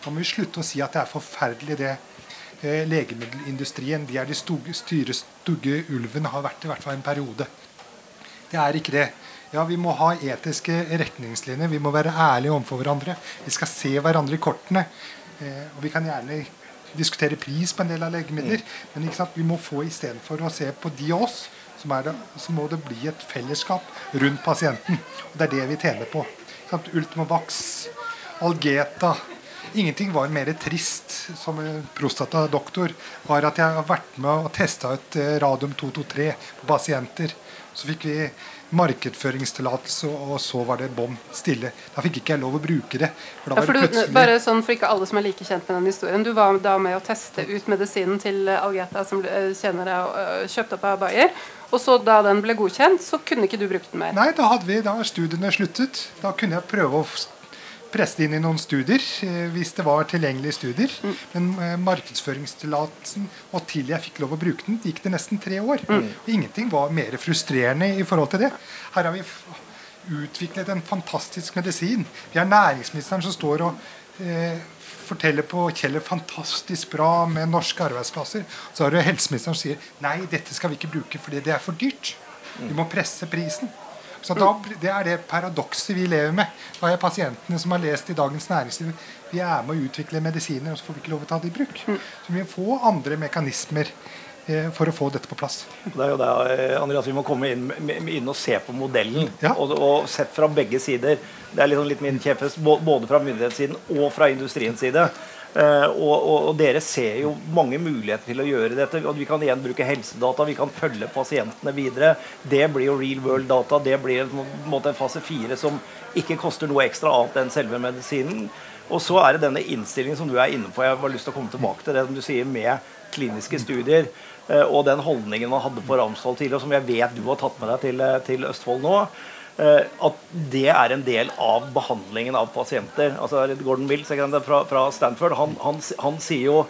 Da må vi slutte å si at det er forferdelig det eh, legemiddelindustrien de er de stugge ulven har vært i hvert fall en periode. Det er ikke det. Ja, Vi må ha etiske retningslinjer. Vi må være ærlige overfor hverandre. Vi skal se hverandre i kortene. Eh, og Vi kan gjerne diskutere pris på en del av legemidler, men ikke sant? vi må få istedenfor å se på de og oss, som det, så må det bli et fellesskap rundt pasienten. Og Det er det vi tjener på. Sant? Ultimovax, Algeta Ingenting var mer trist som prostatadoktor var at jeg har vært med og testa ut eh, radium 223 på pasienter. Så fikk vi markedsføringstillatelse, og så var det bom stille. Da fikk ikke jeg lov å bruke det. For Ja, var for det du, bare sånn for ikke alle som er like kjent med den historien. Du var da med å teste ut medisinen til Algeta, som ble- kjenner deg og øh, kjøpt opp av Bayer. Og så da den ble godkjent, så kunne ikke du brukt den mer. Nei, da hadde vi, da studiene sluttet. Da kunne jeg prøve å presse det inn i noen studier eh, hvis det var tilgjengelige studier. Men eh, markedsføringstillatelsen og til jeg fikk lov å bruke den, gikk det nesten tre år. Og ingenting var mer frustrerende i forhold til det. Her har vi utviklet en fantastisk medisin. Vi har næringsministeren som står og eh, forteller på Kjeller fantastisk bra med norske arbeidsplasser. Så har du helseministeren som sier nei, dette skal vi ikke bruke fordi det er for dyrt. Vi må presse prisen. Så da, Det er det paradokset vi lever med. Da er pasientene som har lest i Dagens Næringsliv vi er med å utvikle medisiner, og så får vi ikke lov å ta det i bruk. Så vi må få andre mekanismer for å få dette på plass. Det er jo det, eh, Andreas, Vi må komme inn, inn og se på modellen. Ja. Og, og sett fra begge sider. Det er liksom litt min kjepphest både fra myndighetssiden og fra industriens side. Uh, og, og, dere ser jo mange muligheter til å gjøre dette. og Vi kan igjen bruke helsedata, vi kan følge pasientene videre. Det blir jo real world data. Det blir en, måte, en fase fire som ikke koster noe ekstra annet enn selve medisinen. Og så er det denne innstillingen som du er inne på. Jeg har lyst til å komme tilbake til det som du sier med kliniske studier. Uh, og den holdningen man hadde på Ramsdal tidligere, som jeg vet du har tatt med deg til, eh, til Østfold nå. Eh, at det er en del av behandlingen av pasienter. Altså Gordon Mills fra, fra Stanford han, han, han, sier jo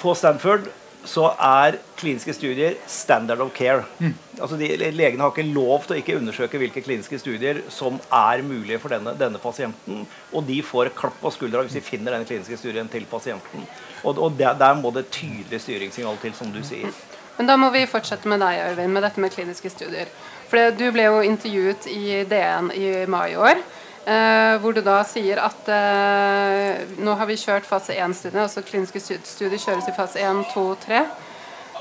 På Stanford så er kliniske studier standard of care. Mm. Altså de, Legene har ikke lov til å ikke undersøke hvilke kliniske studier som er mulige for denne, denne pasienten. Og de får klapp på skuldra hvis de finner den kliniske studien til pasienten. Og, og der, der, må det tydelig styringssignal til, som du sier. Men da må vi fortsette med deg, Øyvind, med dette med kliniske studier. For du ble jo intervjuet i DN i mai i år. Eh, hvor du da sier at eh, nå har vi kjørt fase 1-studiene, altså kliniske studier kjøres i fase 1, 2, 3.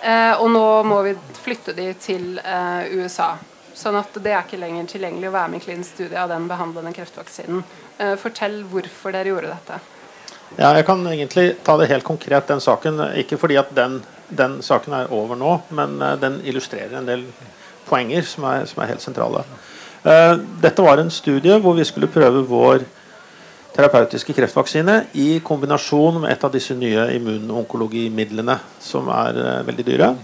Eh, og nå må vi flytte de til eh, USA. Sånn at det er ikke lenger tilgjengelig å være med i klinisk studie av den behandlende kreftvaksinen. Eh, fortell hvorfor dere gjorde dette. Ja, jeg kan egentlig ta det helt konkret, den saken. Ikke fordi at den, den saken er over nå, men eh, den illustrerer en del poenger som er, som er helt sentrale. Uh, dette var en studie hvor vi skulle prøve vår terapeutiske kreftvaksine i kombinasjon med et av disse nye immunonkologimidlene, som er uh, veldig dyre.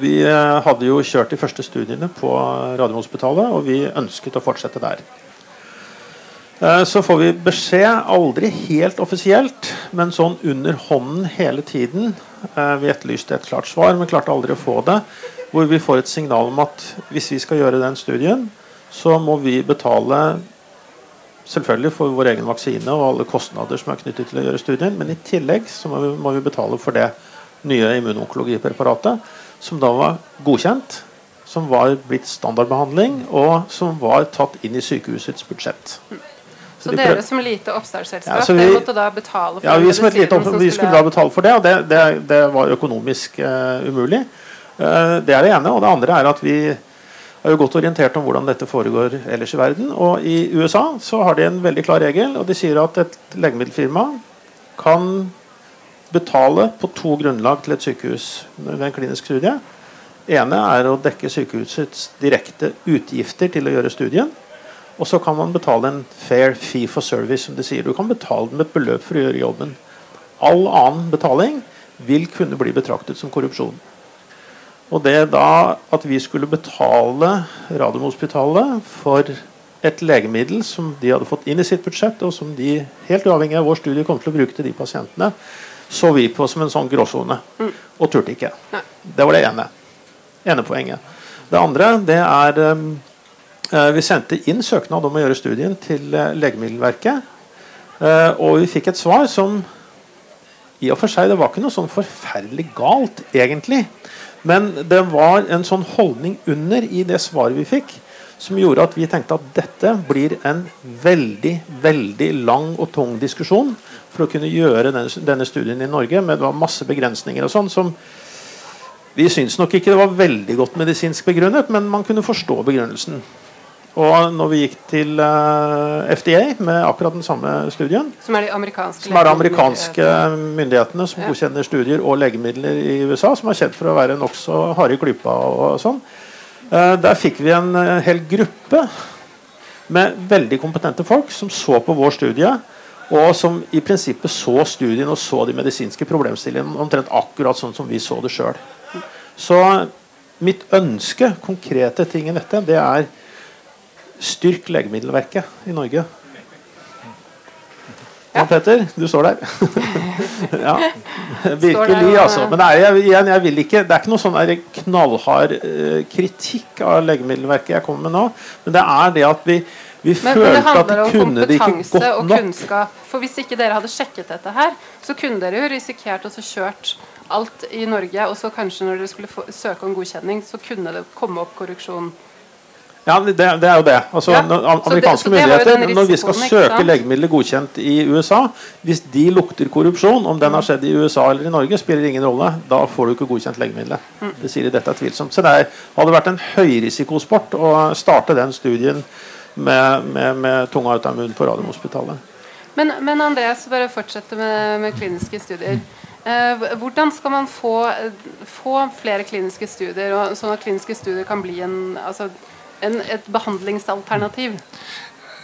Vi hadde jo kjørt de første studiene på Radiumhospitalet, og vi ønsket å fortsette der. Så får vi beskjed, aldri helt offisielt, men sånn under hånden hele tiden. Vi etterlyste et klart svar, men klarte aldri å få det hvor vi får et signal om at hvis vi skal gjøre den studien, så må vi betale selvfølgelig for vår egen vaksine og alle kostnader som er knyttet til å gjøre studien, men i tillegg så må vi, må vi betale for det nye immunonkologipreparatet, som da var godkjent, som var blitt standardbehandling, og som var tatt inn i sykehusets budsjett. Så, dere som lite oppstartsselskap ja, vi, måtte da betale for ja, vi, som et lite opp, vi skulle da betale for det, og det, det, det var økonomisk uh, umulig. Uh, det er det ene. Og det andre er at vi er jo godt orientert om hvordan dette foregår ellers i verden. Og i USA så har de en veldig klar regel, og de sier at et legemiddelfirma kan betale på to grunnlag til et sykehus ved en klinisk studie. ene er å dekke sykehusets direkte utgifter til å gjøre studien. Og så kan man betale en fair fee for service, som de sier. Du kan betale dem et beløp for å gjøre jobben. All annen betaling vil kunne bli betraktet som korrupsjon. Og det da at vi skulle betale Radiumhospitalet for et legemiddel som de hadde fått inn i sitt budsjett, og som de helt uavhengig av vår studie kom til å bruke til de pasientene, så vi på som en sånn gråsone. Mm. Og turte ikke. Det var det ene. ene poenget. Det andre det er um, Vi sendte inn søknad om å gjøre studien til uh, Legemiddelverket. Uh, og vi fikk et svar som i og for seg Det var ikke noe sånn forferdelig galt, egentlig. Men det var en sånn holdning under i det svaret vi fikk, som gjorde at vi tenkte at dette blir en veldig veldig lang og tung diskusjon for å kunne gjøre denne studien i Norge. med masse begrensninger og sånn som Vi syns nok ikke det var veldig godt medisinsk begrunnet, men man kunne forstå begrunnelsen. Og når vi gikk til eh, FDA med akkurat den samme studien Som er de amerikanske, som er de amerikanske myndighetene som ja. godkjenner studier og legemidler i USA, som er kjent for å være nokså harde i klypa og sånn. Uh, der fikk vi en uh, hel gruppe med veldig kompetente folk som så på vår studie, og som i prinsippet så studien og så de medisinske problemstillingene omtrent akkurat sånn som vi så det sjøl. Så mitt ønske, konkrete ting i dette, det er Styrk Legemiddelverket i Norge. Ja, Petter, du står der. ja, Virkelig, altså. Men det er, igjen, jeg vil ikke, det er ikke noe sånn knallhard uh, kritikk av Legemiddelverket jeg kommer med nå. Men det er det at vi, vi men, følte men at de kunne det ikke godt nok. Og kunnskap. For Hvis ikke dere hadde sjekket dette her, så kunne dere jo risikert å kjørt alt i Norge, og så kanskje når dere skulle få, søke om godkjenning, så kunne det komme opp korrupsjon? Ja, det, det er jo det. Altså, Ja, amerikanske det myndigheter, den når vi skal søke legemidler godkjent i USA Hvis de lukter korrupsjon, om den har skjedd i USA eller i Norge, spiller ingen rolle. Da får du ikke godkjent legemiddelet. Mm. Det sier de dette er tvilsomt. Så det hadde vært en høyrisikosport å starte den studien med, med, med tunga ut av munnen på Radiumhospitalet. Men, men Andreas, bare fortsette med, med kliniske studier. Eh, hvordan skal man få, få flere kliniske studier, og, sånn at kliniske studier kan bli en, altså, en, et behandlingsalternativ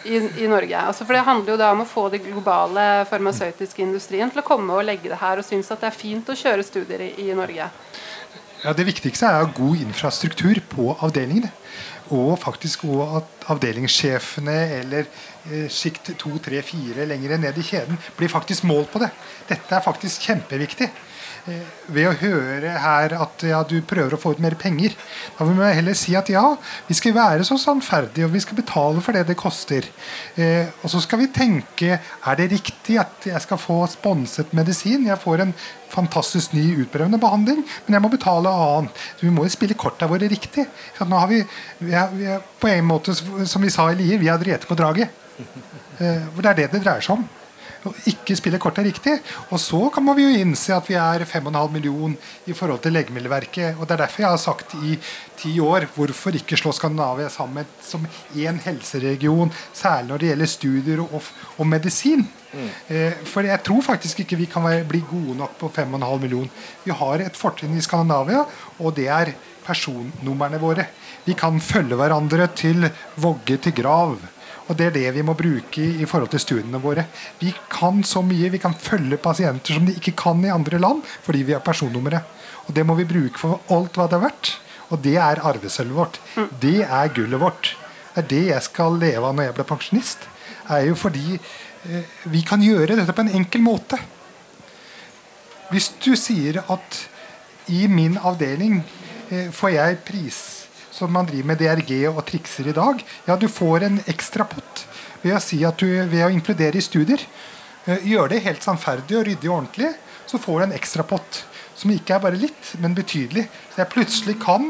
i, i Norge? Altså, for Det handler jo da om å få den globale farmasøytiske industrien til å komme og legge det her og synes at det er fint å kjøre studier i, i Norge. Ja, Det viktigste er god infrastruktur på avdelingene. Og faktisk også at avdelingssjefene eller eh, sikt 2, 3, 4 lenger ned i kjeden blir faktisk målt på det. Dette er faktisk kjempeviktig. Ved å høre her at ja, du prøver å få ut mer penger. Da vil vi heller si at ja, vi skal være så sannferdige, og vi skal betale for det det koster. Eh, og så skal vi tenke er det riktig at jeg skal få sponset medisin. Jeg får en fantastisk ny utprøvende behandling, men jeg må betale annet. Så vi må jo spille korta våre riktig. Så nå har vi, vi, er, vi er på en måte, som vi sa i Lier, vi har drevet på draget. Eh, for det er det det dreier seg om. Å ikke spille kortet riktig. Og så kan man jo innse at vi er 5,5 million i forhold til Legemiddelverket. Og det er derfor jeg har sagt i ti år hvorfor ikke slå Skandinavia sammen som én helseregion, særlig når det gjelder studier og, og medisin. Eh, for jeg tror faktisk ikke vi kan være, bli gode nok på 5,5 million. Vi har et fortrinn i Skandinavia, og det er personnumrene våre. Vi kan følge hverandre til vogge til grav. Og Det er det vi må bruke i, forhold til studiene våre. Vi kan så mye. Vi kan følge pasienter som de ikke kan i andre land, fordi vi har personnummeret. Og Det må vi bruke for alt hva det er verdt. Og det er arvesølvet vårt. Det er gullet vårt. Det er det jeg skal leve av når jeg blir pensjonist. er jo fordi eh, vi kan gjøre dette på en enkel måte. Hvis du sier at i min avdeling eh, får jeg pris som man driver med DRG og trikser i dag, ja, du får en ekstra pott ved å si at du ved å inkludere i studier, Gjør det helt sannferdig og ryddig og ordentlig, så får du en ekstra pott. Som ikke er bare litt, men betydelig. Så jeg plutselig kan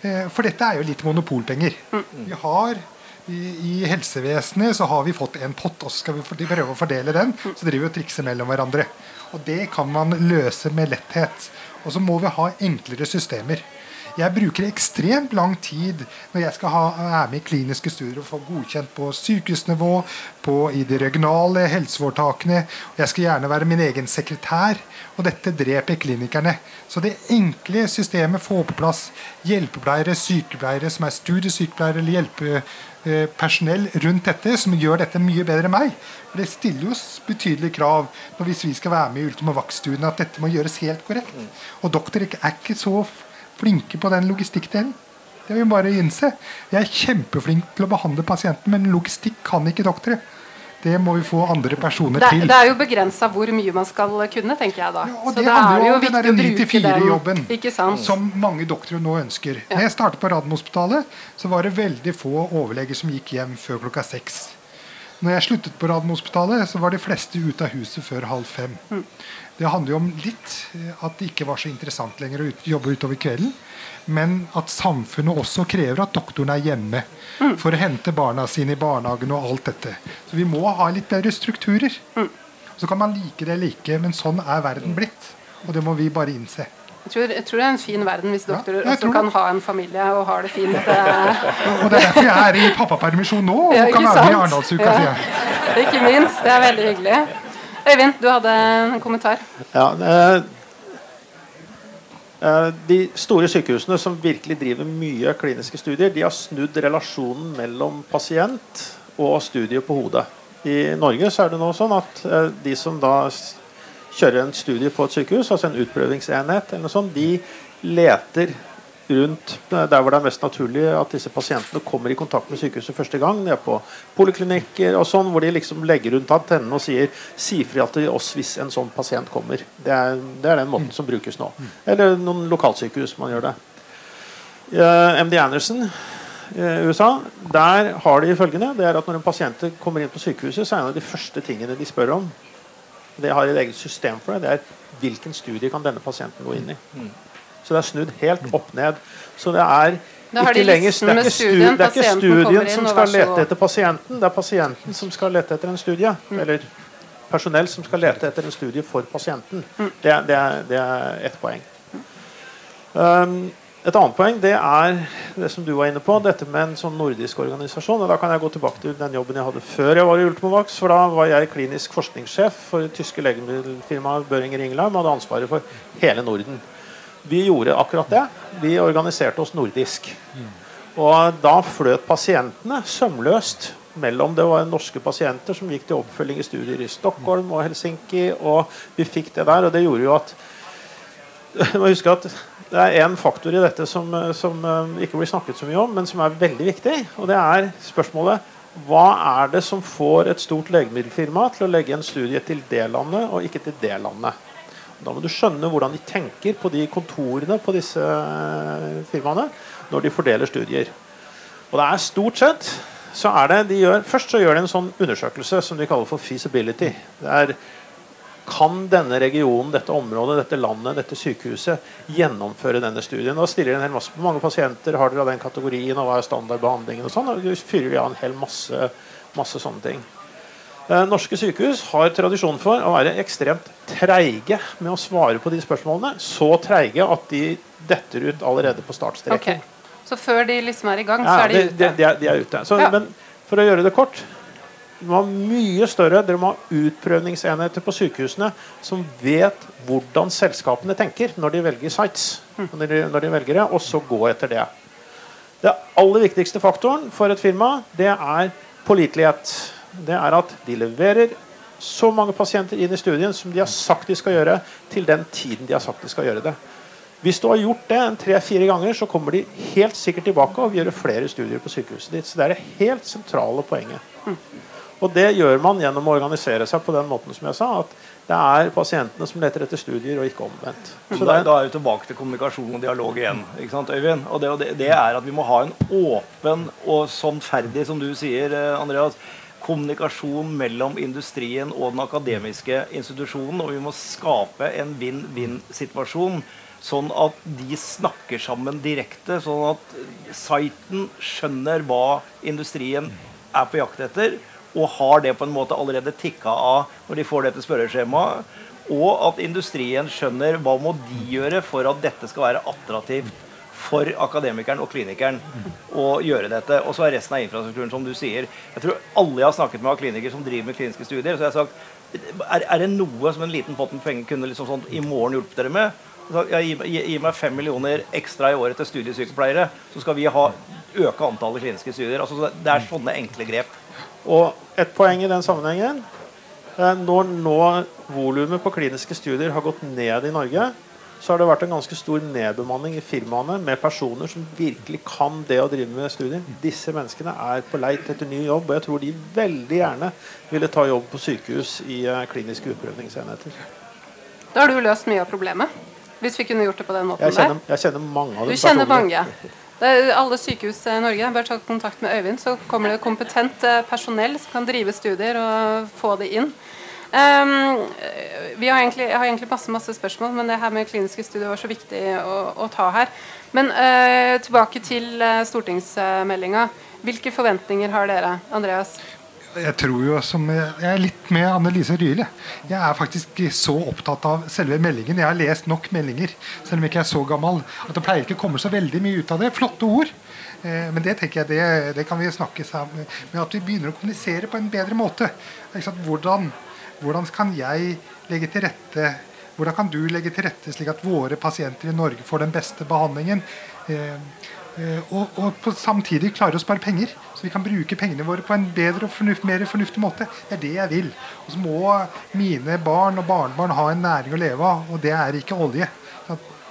eh, For dette er jo litt monopolpenger. Vi har i, I helsevesenet så har vi fått en pott, og så skal vi prøve å fordele den. Så driver vi og trikser mellom hverandre. Og det kan man løse med letthet. Og så må vi ha enklere systemer. Jeg bruker ekstremt lang tid når jeg skal ha, er med i kliniske studier og få godkjent på sykehusnivå, på, i de regionale helseforetakene. Jeg skal gjerne være min egen sekretær. Og dette dreper klinikerne. Så det enkle systemet får på plass hjelpepleiere, sykepleiere som er studiesykepleiere eller hjelpepersonell rundt dette, som gjør dette mye bedre enn meg. For Det stiller jo betydelige krav hvis vi skal være med i Ultima Vax-studien, at dette må gjøres helt korrekt. Og doktorer er ikke så flinke på den logistikkdelen. Det vil vi bare innse. Jeg er kjempeflink til å behandle pasienten, men logistikk kan ikke doktorer. Det må vi få andre personer Det, til. det er jo begrensa hvor mye man skal kunne, tenker jeg da. Og Så det det handler er jo om den bruke 9-4-jobben den. Ikke sant? som mange doktorer nå ønsker. Ja. Når jeg startet på Radiumhospitalet, så var det veldig få overleger som gikk hjem før klokka seks. Når jeg sluttet på Radiumhospitalet, så var de fleste ute av huset før halv fem. Mm. Det handler jo om litt eh, at det ikke var så interessant lenger å ut, jobbe utover kvelden. Men at samfunnet også krever at doktoren er hjemme Mm. for å hente barna sine i barnehagen og alt dette. Så vi må ha litt bedre strukturer. Mm. Så kan man like det eller ikke, men sånn er verden blitt. Og det må vi bare innse. Jeg tror, jeg tror det er en fin verden hvis doktorer ja, også kan det. ha en familie og har det fint. eh, Og det er derfor jeg er i pappapermisjon nå og Ja, kan være med i? Arendalsuka. Ja. sier jeg. Ikke minst. Det er veldig hyggelig. Øyvind, du hadde en kommentar. Ja, eh, eh, de store sykehusene som virkelig driver mye kliniske studier, de har snudd relasjonen mellom pasient og studie på hodet. I Norge så er det nå sånn at eh, de som da kjører en studie på et sykehus, altså en utprøvingsenhet, eller noe sånt, de leter rundt eh, der hvor det er mest naturlig at disse pasientene kommer i kontakt med sykehuset første gang. De er på poliklinikker og sånn, hvor de liksom legger rundt antennen og sier si fra til oss hvis en sånn pasient kommer. Det er, det er den måten som brukes nå. Eller noen lokalsykehus man gjør det. Uh, MD Anderson i USA, der har de følgende det er at Når en pasient kommer inn på sykehuset, så er en av de første tingene de spør om, Det har et eget system for det. Det er hvilken studie kan denne pasienten gå inn i. Så det er snudd helt opp ned. Så det er ikke lenger det er ikke, studien, det er ikke studien inn, som skal lete etter pasienten, det er pasienten som skal lete etter en studie. Eller personell som skal lete etter en studie for pasienten. Det, er- det, er, det er ett poeng. Um, et annet poeng det er det som du var inne på, dette med en sånn nordisk organisasjon. og Da kan jeg gå tilbake til den jobben jeg hadde før jeg var i Ultimovax. For da var jeg klinisk forskningssjef for tyske legemiddelfirmaet Børinger Ingelheim og hadde ansvaret for hele Norden. Vi gjorde akkurat det. Vi organiserte oss nordisk. Og da fløt pasientene sømløst mellom det var norske pasienter som gikk til oppfølging i studier i Stockholm og Helsinki, og vi fikk det der. Og det gjorde jo at du må huske at det er en faktor i dette som, eh, som eh, ikke blir snakket så mye om, men som er veldig viktig. Og det er spørsmålet hva er det som får et stort legemiddelfirma til å legge en studie til det landet og ikke til det landet? Da må du skjønne hvordan de tenker på de kontorene på disse eh, firmaene når de fordeler studier. Og det er stort sett så er det de gjør, Først så gjør de en sånn undersøkelse som de kaller for feasibility. Det er kan denne regionen, dette området, dette landet, dette sykehuset gjennomføre denne studien? Da stiller de en hel masse Hvor mange pasienter har dere av den kategorien, og hva er standardbehandlingen? og sånn, og fyrer de av en hel masse, masse sånne ting. Eh, norske sykehus har tradisjon for å være ekstremt treige med å svare på de spørsmålene. Så treige at de detter ut allerede på startstreken. Okay. Så før de liksom er i gang, så Ja, er de de, ute? de, de, er, de er ute. Så, Ja. Men for å gjøre det kort Dere må ha mye større Dere må ha utprøvningsenheter på sykehusene som vet hvordan selskapene tenker når de velger sites. Mm. Når de, når de velger det, Og så gå etter det. Det aller viktigste faktoren for et firma det er pålitelighet. Det er at de leverer så mange pasienter inn i studien som de har sagt de skal gjøre, til den tiden de har sagt de skal gjøre det. Hvis du har gjort det en tre-fire ganger, så kommer de helt sikkert tilbake og vil gjøre flere studier på sykehuset ditt. Så det er det helt sentrale poenget. Og det gjør man gjennom å organisere seg på den måten som jeg sa, at det er pasientene som leter etter studier, og ikke omvendt. Så da, da er vi tilbake til kommunikasjon og dialog igjen. ikke sant, Øyvind? Og det, og det, det er at vi må ha en åpen og sannferdig, som du sier, eh, Andreas, kommunikasjon mellom industrien og den akademiske institusjonen. Og vi må skape en vinn-vinn-situasjon. Sånn at de snakker sammen direkte. Sånn at siten skjønner hva industrien er på jakt etter, og har det på en måte allerede tikka av når de får dette spørreskjemaet. Og at industrien skjønner hva må de gjøre for at dette skal være attraktivt for akademikeren og klinikeren å gjøre dette. Og så er resten av infrastrukturen, som du sier. Jeg tror alle jeg har snakket med av klinikere som driver med kliniske studier, så jeg har sagt er, er det noe som en liten pott med penger kunne liksom sånn i morgen hjulpet dere med? Gi, gi, gi meg fem millioner ekstra i året til studiesykepleiere, så skal vi ha, øke antallet kliniske studier. Altså, det er sånne enkle grep. Og et poeng i den sammenhengen eh, Når nå volumet på kliniske studier har gått ned i Norge, så har det vært en ganske stor nedbemanning i firmaene med personer som virkelig kan det å drive med studier. Disse menneskene er på leit etter ny jobb, og jeg tror de veldig gjerne ville ta jobb på sykehus i eh, kliniske utprøvingsenheter. Da har du løst mye av problemet. Hvis vi kunne gjort det på den måten Jeg kjenner, der. jeg kjenner mange av dem Du kjenner personlig. mange. Alle sykehus i Norge. Bare ta kontakt med Øyvind, så kommer det kompetent eh, personell som kan drive studier og få det inn. Um, har egentlig, jeg har egentlig masse, masse spørsmål, men det her med kliniske studier var så viktig å, å ta her. Men uh, tilbake til uh, stortingsmeldinga. Hvilke forventninger har dere, Andreas? Jeg tror jo som Jeg er litt med Annelise Ryel. jeg. Er faktisk så opptatt av selve meldingen. Jeg har lest nok meldinger, selv om jeg ikke er så gammel, at det pleier ikke å komme så veldig mye ut av det. Flotte ord. Eh, Men det tenker jeg, det, det kan vi snakke sammen med at vi begynner å kommunisere på en bedre måte. Hvordan, hvordan kan jeg legge til rette hvordan kan du legge til rette slik at våre pasienter i Norge får den beste behandlingen? Eh, eh, og, og på samtidig klare å spare penger, vi kan bruke pengene våre på en bedre og fornuft, mer fornuftig måte. Det er det jeg vil. Og så må mine barn og barnebarn ha en næring å leve av, og det er ikke olje.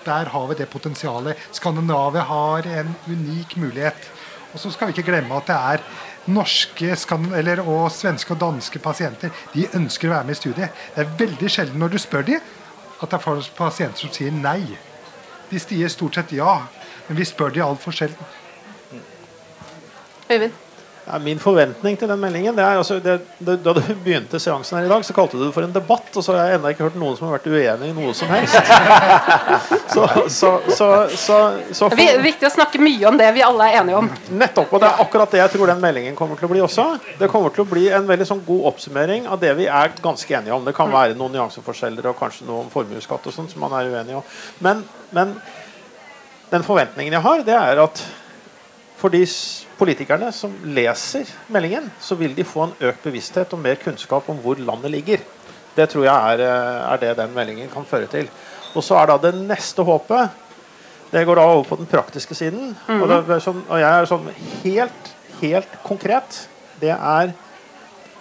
Der har vi det potensialet. Skandinavia har en unik mulighet. Og så skal vi ikke glemme at det er norske eller, og svenske og danske pasienter. De ønsker å være med i studiet. Det er veldig sjelden når du spør dem, at det er pasienter som sier nei. De sier stort sett ja, men vi spør dem altfor sjelden. Øyvind? Ja, min forventning til den meldingen det er altså, det, det, Da du begynte seansen her i dag, så kalte du det for en debatt. Og så har jeg ennå ikke hørt noen som har vært uenig i noe som helst. så, så, så, så, så Det er viktig å snakke mye om det vi alle er enige om. Nettopp. Og det er akkurat det jeg tror den meldingen kommer til å bli også. Det kommer til å bli en veldig sånn god oppsummering av det vi er ganske enige om. Det kan være noen nyanseforskjeller og kanskje noe om formuesskatt og sånn som man er uenig om. Men, men den forventningen jeg har, det er at for de politikerne som leser meldingen, så vil de få en økt bevissthet og mer kunnskap om hvor landet ligger. Det tror jeg er, eh, er det den meldingen kan føre til. Og så er da det neste håpet Det går da over på den praktiske siden. og, det er sånn, og jeg er sånn helt, helt konkret. Det er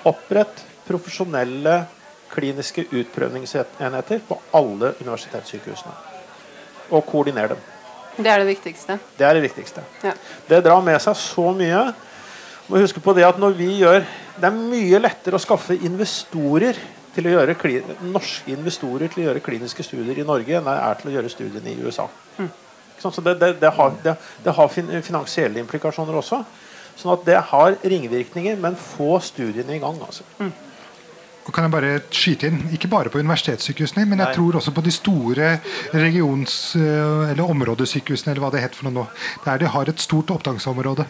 opprett profesjonelle kliniske utprøvningsenheter på alle universitetssykehusene. Og koordinere dem. Det er det viktigste. Det er det viktigste. Ja. Det drar med seg så mye. Må huske på Det at når vi gjør Det er mye lettere å skaffe investorer til å gjøre norske investorer til å gjøre kliniske studier i Norge enn det er til å gjøre studiene i USA. Mm. Så det, det, det, har, det, har fin- finansielle implikasjoner også. Sånn at det har ringvirkninger, men få studiene i gang. altså. Og kan jeg bare skyte inn, Ikke bare på universitetssykehusene, men jeg Nei. tror også på de store regions- eh, eller områdesykehusene, eller hva det heter for noe nå. Der de har et stort opptaksområde.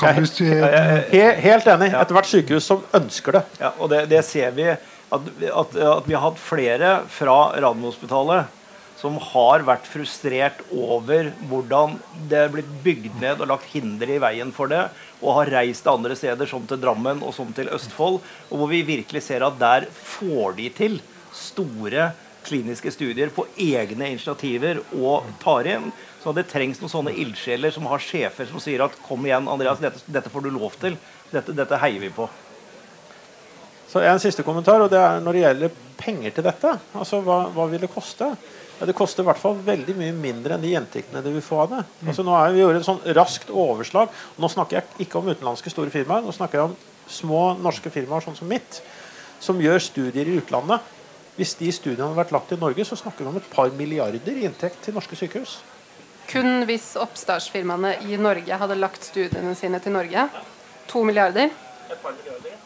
Helt enig. Ethvert sykehus som ønsker det. Ja, og det, det ser vi at, at, at vi har hatt flere fra Radiumhospitalet som har vært frustrert over hvordan det er blitt bygd ned og lagt hinder i veien for det, og har reist til andre steder, som til Drammen og som til Østfold, og hvor vi virkelig ser at der får de til store kliniske studier på egne initiativer og tar inn. Så det trengs noen sånne ildsjeler som har sjefer som sier at kom igjen, Andreas, dette, dette får du lov til. Dette, dette heier vi på. Så En siste kommentar, og det er når det gjelder penger til dette. Altså, Hva, hva vil det koste? Ja, det koster i hvert fall veldig mye mindre enn de gjentiktene du vil få av det. Altså, nå er Vi gjort et sånn raskt overslag. Nå snakker jeg ikke om utenlandske store firmaer. Nå snakker jeg om små norske firmaer sånn som mitt, som gjør studier i utlandet. Hvis de studiene hadde vært lagt i Norge, så snakker vi om et par milliarder i inntekt til norske sykehus. Kun hvis oppstartsfirmaene i Norge hadde lagt studiene sine til Norge. To milliarder. Et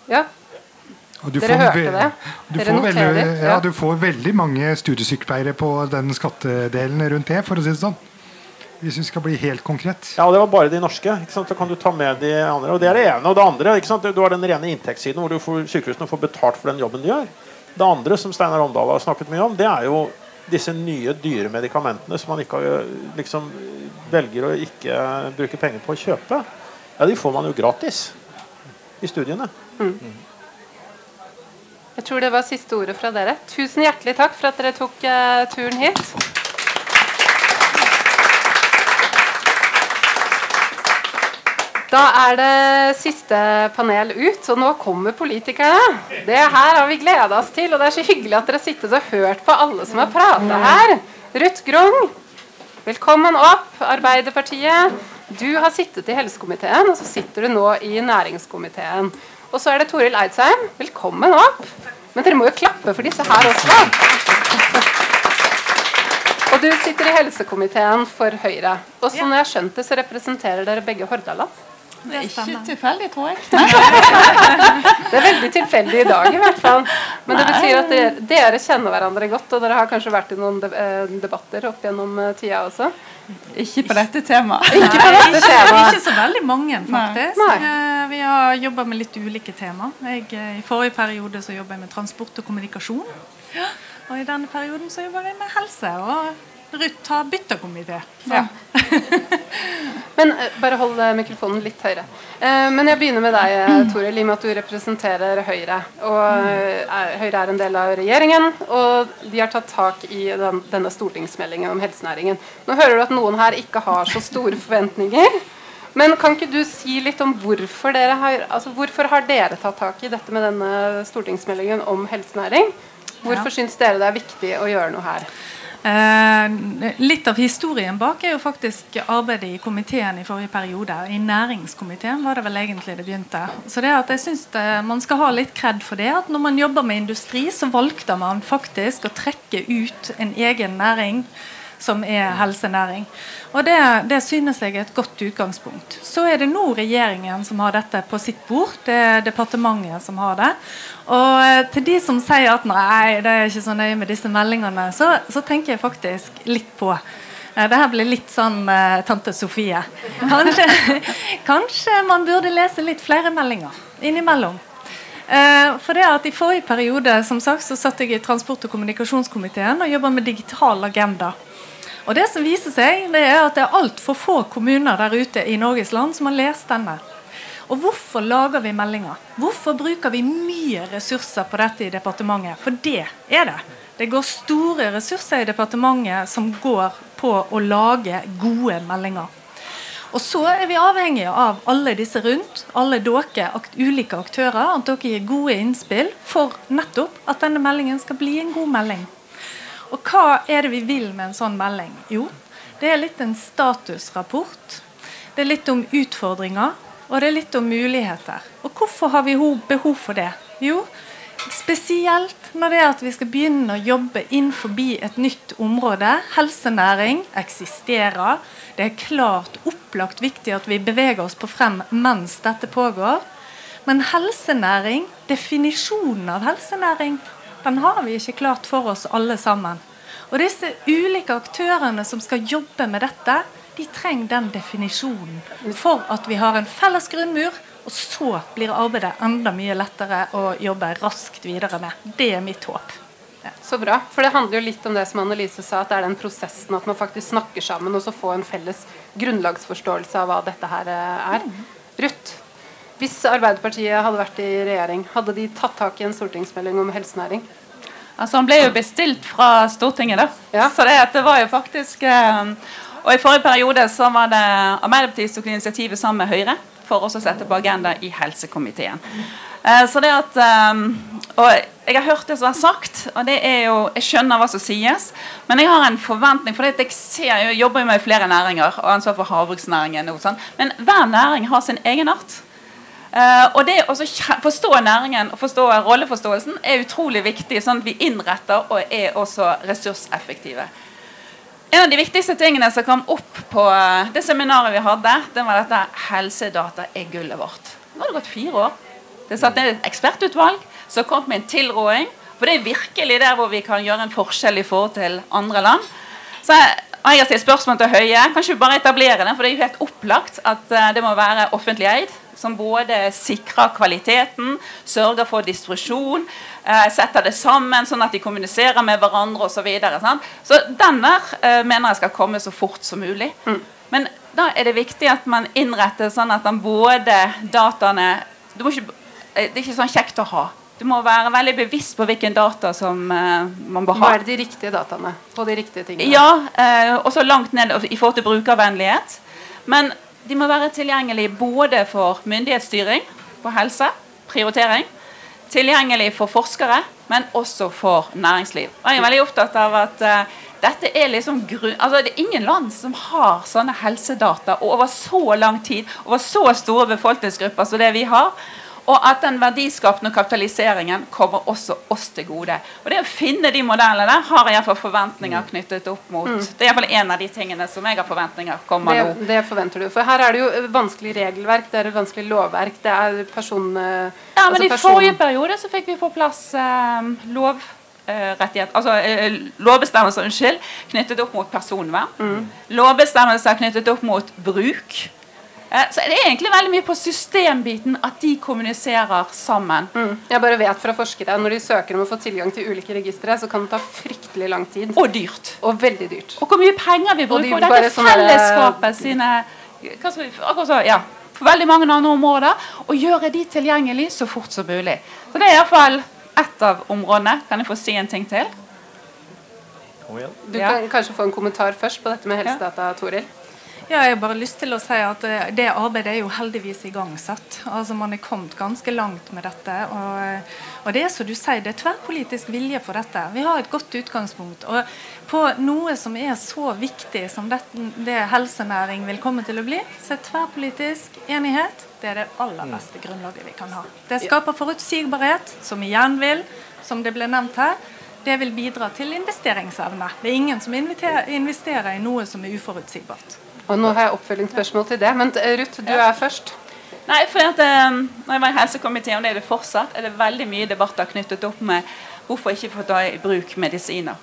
Ja, ja. du Dere får hørte det? Du Dere får, veldig, ja, du får veldig mange studiesykepleiere på den skattedelen rundt det, for å si det sånn. Hvis vi skal bli helt konkret. Ja, og Det var bare de norske. ikke sant? Så kan du ta med de andre. og Det er det ene. Og det andre, ikke sant? Du har den rene inntektssiden hvor du får, sykehusene får betalt for den jobben de gjør. Det andre som Steinar Omdal har snakket mye om, det er jo disse nye, dyre medikamentene som man ikke har, liksom velger å ikke bruke penger på å kjøpe. Ja, De får man jo gratis i studiene. Jeg tror det var siste ordet fra dere. Tusen hjertelig takk for at dere tok eh, turen hit. Da er det siste panel ut, og nå kommer politikerne. Det her har vi gleda oss til, og det er så hyggelig at dere sittet og hørt på alle som har prata her. Ruth Grung, velkommen opp. Arbeiderpartiet. Du har sittet i helsekomiteen, og så sitter du nå i næringskomiteen. Og så er det Toril Eidsheim. Velkommen opp. Men dere må jo klappe for disse her også. Og du sitter i helsekomiteen for Høyre. Og som jeg har skjønt det, så representerer dere begge Hordaland. Det er ikke tilfeldig, tror jeg. Det er veldig tilfeldig i dag, i hvert fall. Men det betyr at dere, dere kjenner hverandre godt, og dere har kanskje vært i noen eh, debatter opp gjennom eh, tida også. Ikke på dette temaet. Ikke på dette temaet. Ikke så veldig mange, faktisk. Nei. Eh, Vi har jobba med litt ulike tema. Jeg, I forrige periode så jobba jeg med transport og kommunikasjon. Og i denne perioden så jobber jeg med helse. Og Ruth har bytta komité. Ja. Men eh, bare hold eh, mikrofonen litt høyere. Eh, men jeg begynner med deg, Toril, i og med at du representerer Høyre. Og Høyre er en del av regjeringen, og de har tatt tak i den, denne stortingsmeldingen om helsenæringen. Nå hører du at noen her ikke har så store forventninger. Men kan ikke du si litt om hvorfor dere har, altså hvorfor har dere tatt tak i dette med denne stortingsmeldingen om helsenæring? Hvorfor syns dere det er viktig å gjøre noe her? Eh, litt av historien bak er jo faktisk arbeidet i komiteen i forrige periode. I næringskomiteen var det vel egentlig det begynte. Så det at jeg synes man skal ha litt kred for det. At når man jobber med industri, så valgte man faktisk å trekke ut en egen næring som er helsenæring. Og det, det, synes jeg er et godt utgangspunkt. Så er det nå regjeringen som har dette på sitt bord. Det er departementet som har det. Og eh, til de som sier at nei, det er ikke så nøye med disse meldingene, så, så tenker jeg faktisk litt på eh, det her blir litt sånn eh, tante Sofie. Kanskje, kanskje, man burde lese litt flere meldinger innimellom. Uh, for det at I forrige periode som sagt, så satt jeg i transport- og kommunikasjonskomiteen og jobba med digital agenda. Og Det som viser seg, det er at det er altfor få kommuner der ute i Norges land som har lest denne. Og Hvorfor lager vi meldinger? Hvorfor bruker vi mye ressurser på dette i departementet? For det er det. Det går store ressurser i departementet som går på å lage gode meldinger. Og så er vi avhengige av alle disse rundt, alle dere ulike aktører, at dere gir gode innspill for nettopp at denne meldingen skal bli en god melding. Og hva er det vi vil med en sånn melding? Jo, det er litt en statusrapport. Det er litt om utfordringer, og det er litt om muligheter. Og hvorfor har vi behov for det? Jo, spesielt når det er at vi skal begynne å jobbe inn forbi et nytt område. Helsenæring eksisterer. Det er klart opplagt viktig at vi beveger oss på frem mens dette pågår. Men helsenæring, definisjonen av helsenæring, den har vi ikke klart for oss alle sammen. Og disse ulike aktørene som skal jobbe med dette, de trenger den definisjonen for at vi har en felles grunnmur. Og så blir arbeidet enda mye lettere å jobbe raskt videre med. Det er mitt håp. Ja. Så bra. For det handler jo litt om det som Annelise sa, at det er den prosessen at man faktisk snakker sammen og så får en felles grunnlagsforståelse av hva dette her eh, er. Mm. Ruth, hvis Arbeiderpartiet hadde vært i regjering, hadde de tatt tak i en stortingsmelding om helsenæring? Altså Han ble jo bestilt fra Stortinget, da. Ja. Så det, det, var jo faktisk eh, Og i forrige periode så var det Arbeiderpartiet som tok initiativet sammen med Høyre for å sette på agenda i helsekomiteen. Eh, så det at eh, Og jeg har hørt det som er sagt, og det er jo Jeg skjønner hva som sies, men jeg har en forventning. For jeg, ser, jeg jobber jo med flere næringer og ansvar for havbruksnæringen. Men hver næring har sin egenart. Uh, og det å forstå næringen og forstå rolleforståelsen er utrolig viktig, sånn at vi innretter og er også ressurseffektive. En av de viktigste tingene som kom opp på eh, det seminaret vi hadde, det var dette helsedata er gullet vårt. Nå har det gått fire år. Det satt ned et ekspertutvalg som kom med en tilråding. For det er virkelig der hvor vi kan gjøre en forskjell i forhold til andre land. Så jeg, jeg har stilt spørsmål til Høie. Kanskje vi bare etablerer den, for det er jo helt opplagt at eh, det må være offentlig eid som både sikrer kvaliteten, sørger for distribusjon, eh, setter det sammen sånn at de kommuniserer med hverandre osv. Så, videre, så den der eh, mener jeg skal komme så fort som mulig. Mm. Men da er det viktig at man innretter sånn at man både dataene ikke, eh, Det er ikke sånn kjekt å ha. Du må være veldig bevisst på hvilken data som uh, man bør ha. Hva er de riktige dataene på de riktige tingene? Ja, uh, og så langt ned i forhold til brukervennlighet. Men de må være tilgjengelige både for myndighetsstyring på helse, prioritering, tilgjengelig for forskere, men også for næringsliv. Jeg er veldig opptatt av at uh, dette er liksom grunn... Altså, det er ingen land som har sånne helsedata over så lang tid, over så store befolkningsgrupper som det vi har. Og at den verdiskapende kapitaliseringen kommer også oss til gode. Og det å finne de modellene har jeg iallfall forventninger knyttet opp mot. Mm. Det er iallfall en av de tingene som jeg har forventninger kommer det, nå. Det forventer du. For her er det jo vanskelig regelverk, det er vanskelig lovverk, det er person... Ja, men altså i person... forrige periode så fikk vi på plass eh, lov rettighet, altså eh, lovbestemmelser unnskyld, knyttet opp mot personvern. Mm. Lovbestemmelser knyttet opp mot bruk. Eh, så det er egentlig veldig mye på systembiten at de kommuniserer sammen. Mm. Jeg bare vet fra forskere Når de søker om å få tilgang til ulike registre, så kan det ta fryktelig lang tid. Og dyrt. Og veldig dyrt. Og hvor mye penger vi bruker. Og, de, og dette sånn fellesskapet sine hva skal vi, akkurat ja, På veldig mange andre områder. Og gjøre de tilgjengelig så fort som mulig. Så det er iallfall ett av områdene. Kan jeg få si en ting til? Du kan kanskje få en kommentar først på dette med helsedata, Toril? Ja, jeg har bare lyst til å si at eh, Det arbeidet er jo heldigvis igangsatt. Altså Man er kommet ganske langt med dette. Og, eh, og det er som du sier, det er tverrpolitisk vilje for dette. Vi har et godt utgangspunkt. Og på noe som er så viktig som det, det helsenæring vil komme til å bli, så er tverrpolitisk enighet det er det aller mm. beste grunnlaget vi kan ha. Det skaper forutsigbarhet, som igjen vil, som det ble nevnt her, det vil bidra til investeringsevne. Det er ingen som investerer i noe som er uforutsigbart. Og Nå har jeg oppfølgingsspørsmål til det, men Ruth, du er først. Nei, for at, um, når jeg var i helsekomiteen, og det er det fortsatt, er det veldig mye debatter knyttet opp med hvorfor ikke få ta i bruk medisiner.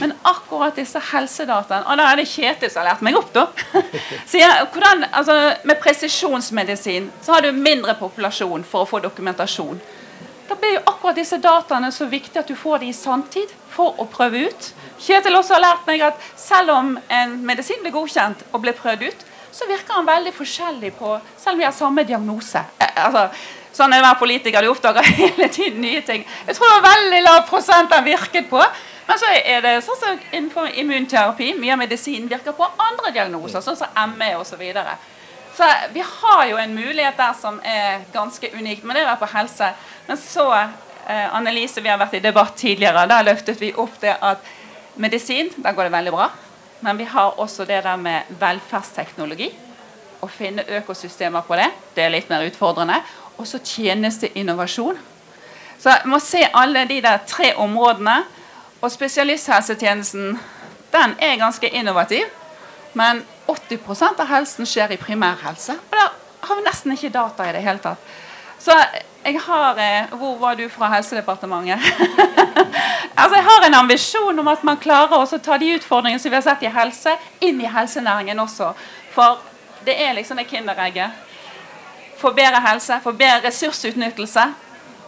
Men akkurat disse helsedataene Og da er det Kjetil som har lært meg opp, da. Jeg, hvordan, altså, med presisjonsmedisin så har du mindre populasjon for å få dokumentasjon. Da blir jo akkurat disse dataene så viktig at du får dem i sanntid for å prøve ut. Kjetil også har lært meg at selv om en medisin blir godkjent og blir prøvd ut, så virker han veldig forskjellig på Selv om vi har samme diagnose. Eh, altså, sånn er det å være politiker. Du oppdager hele tiden nye ting. Jeg tror det var veldig lav prosent han virket på. Men så er det sånn som innenfor immunterapi. Mye av medisinen virker på andre diagnoser, sånn som ME osv. Så, videre. så vi har jo en mulighet der som er ganske unikt. Men det er på helse. Men så, eh, Annelise, vi har vært i debatt tidligere. Der løftet vi opp det at medisin, der går det veldig bra. Men vi har også det der med velferdsteknologi. Å finne økosystemer på det. Det er litt mer utfordrende. Og så tjenesteinnovasjon. Så jeg må se alle de der tre områdene. Og spesialisthelsetjenesten den er ganske innovativ. Men 80% av helsen skjer i primærhelse. Og der har vi nesten ikke data i det hele tatt. Så jeg har eh, Hvor var du fra Helsedepartementet? altså Jeg har en ambisjon om at man klarer å ta de utfordringene som vi har sett i helse, inn i helsenæringen også. For det er liksom det kinderegget. Få bedre helse, få bedre ressursutnyttelse.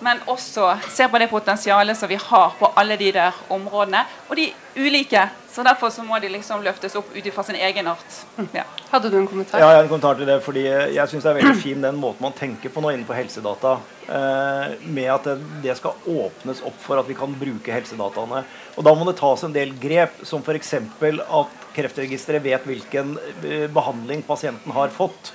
Men også se på det potensialet som vi har på alle de der områdene. Og de ulike. Så derfor så må de liksom løftes opp ut fra sin egen art. Ja. Hadde du en kommentar? Ja, jeg har en kommentar til det. fordi Jeg syns det er veldig fin den måten man tenker på nå innenfor helsedata. Eh, med at det, det, skal åpnes opp for at vi kan bruke helsedataene. Og da må det tas en del grep, som f.eks. at Kreftregisteret vet hvilken eh, behandling pasienten har fått.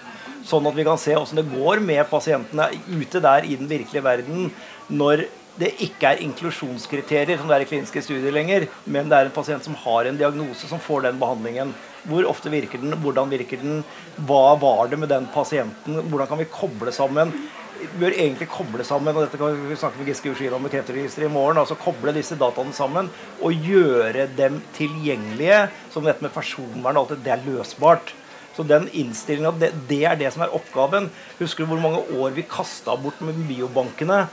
Sånn at vi kan se hvordan det går med pasientene ute der i den virkelige verden når det ikke er inklusjonskriterier som det er i kliniske studier lenger, men det er en pasient som har en diagnose, som får den behandlingen. Hvor ofte virker den? Hvordan virker den? Hva var det med den pasienten? Hvordan kan vi koble sammen? Vi bør egentlig koble sammen og dette kan vi snakke med Giske Ushina om Kreftregisteret i morgen, altså koble disse dataene sammen og gjøre dem tilgjengelige. Som dette med personvern og alt det, det er løsbart. Så den innstillinga, det, det, er det som er oppgaven. Husker du hvor mange år vi kasta bort med biobankene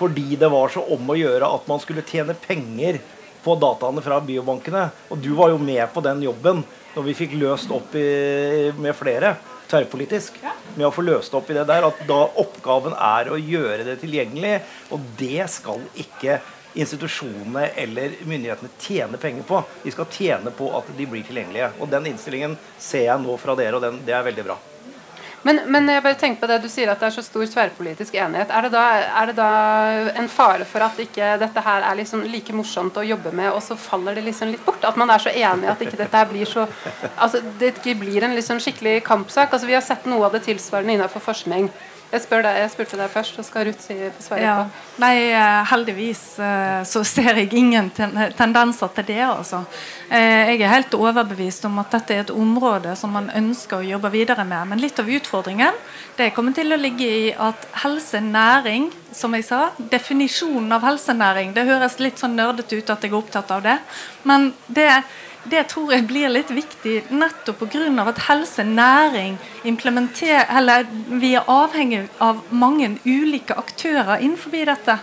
fordi det var så om å gjøre at man skulle tjene penger på dataene fra biobankene? Og du var jo med på den jobben når vi fikk løst opp i, med flere tverrpolitisk med å få løst opp i det der. At da oppgaven er å gjøre det tilgjengelig, og det skal ikke institusjonene eller myndighetene tjene penger på. De skal tjene på at de blir tilgjengelige. Og Den innstillingen ser jeg nå fra dere, og den, det er veldig bra. Men, men, jeg bare tenker på det du sier at det er så stor tverrpolitisk enighet. Er det, da, er det da en fare for at ikke dette her er liksom like morsomt å jobbe med, og så faller det liksom litt bort? At man er så enig at ikke dette blir så altså det ikke blir en liksom skikkelig kampsak? Altså Vi har sett noe av det tilsvarende innenfor forskning. Jeg, spør deg, jeg spurte deg først, så skal Ruth si, svare ja. på. Nei, eh, heldigvis eh, så ser jeg ingen ten tendenser til det. Altså. Eh, jeg er helt overbevist om at dette er et område som man ønsker å jobbe videre med. Men litt av utfordringen det kommer til å ligge i at helsenæring, som jeg sa Definisjonen av helsenæring Det høres litt sånn nerdete ut at jeg er opptatt av det. Men det er det tror jeg blir litt viktig nettopp pga. at helse, næring eller Vi er avhengig av mange ulike aktører innenfor dette.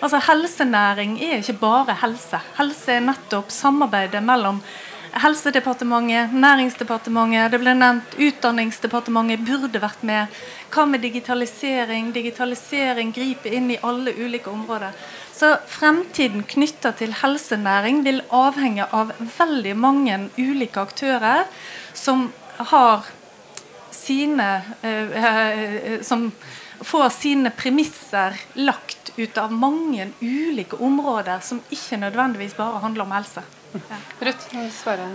Altså Helsenæring er ikke bare helse. Helse er nettopp samarbeidet mellom Helsedepartementet, Næringsdepartementet, det ble nevnt Utdanningsdepartementet burde vært med. Hva med digitalisering? Digitalisering griper inn i alle ulike områder. Så fremtiden knytta til helsenæring vil avhenge av veldig mange ulike aktører som har sine eh, eh Som får sine premisser lagt ut av mange ulike områder som ikke nødvendigvis bare handler om helse. Ruth, svare.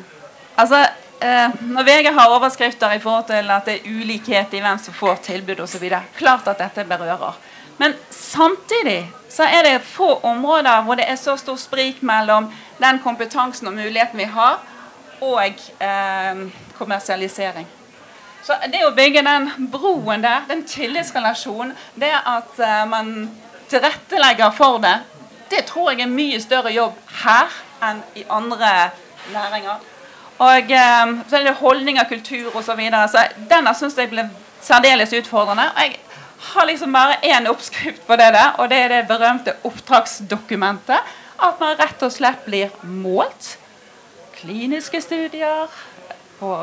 Altså, eh, når VG har overskrifter i forhold til at det er ulikhet i hvem som får tilbud osv., klart at dette berører. Men samtidig så er det få områder hvor det er så stor sprik mellom den kompetansen og muligheten vi har, og eh, kommersialisering. Så det å bygge den broen der, den tillitsrelasjonen, det at eh, man tilrettelegger for det, det tror jeg er mye større jobb her enn i andre næringer. Og eh, så er det holdninger, kultur osv. Så, videre. så denne syns jeg ble særdeles utfordrende. og jeg har liksom bare én oppskrift på det der, og det er det berømte oppdragsdokumentet. At man rett og slett blir målt. Kliniske studier.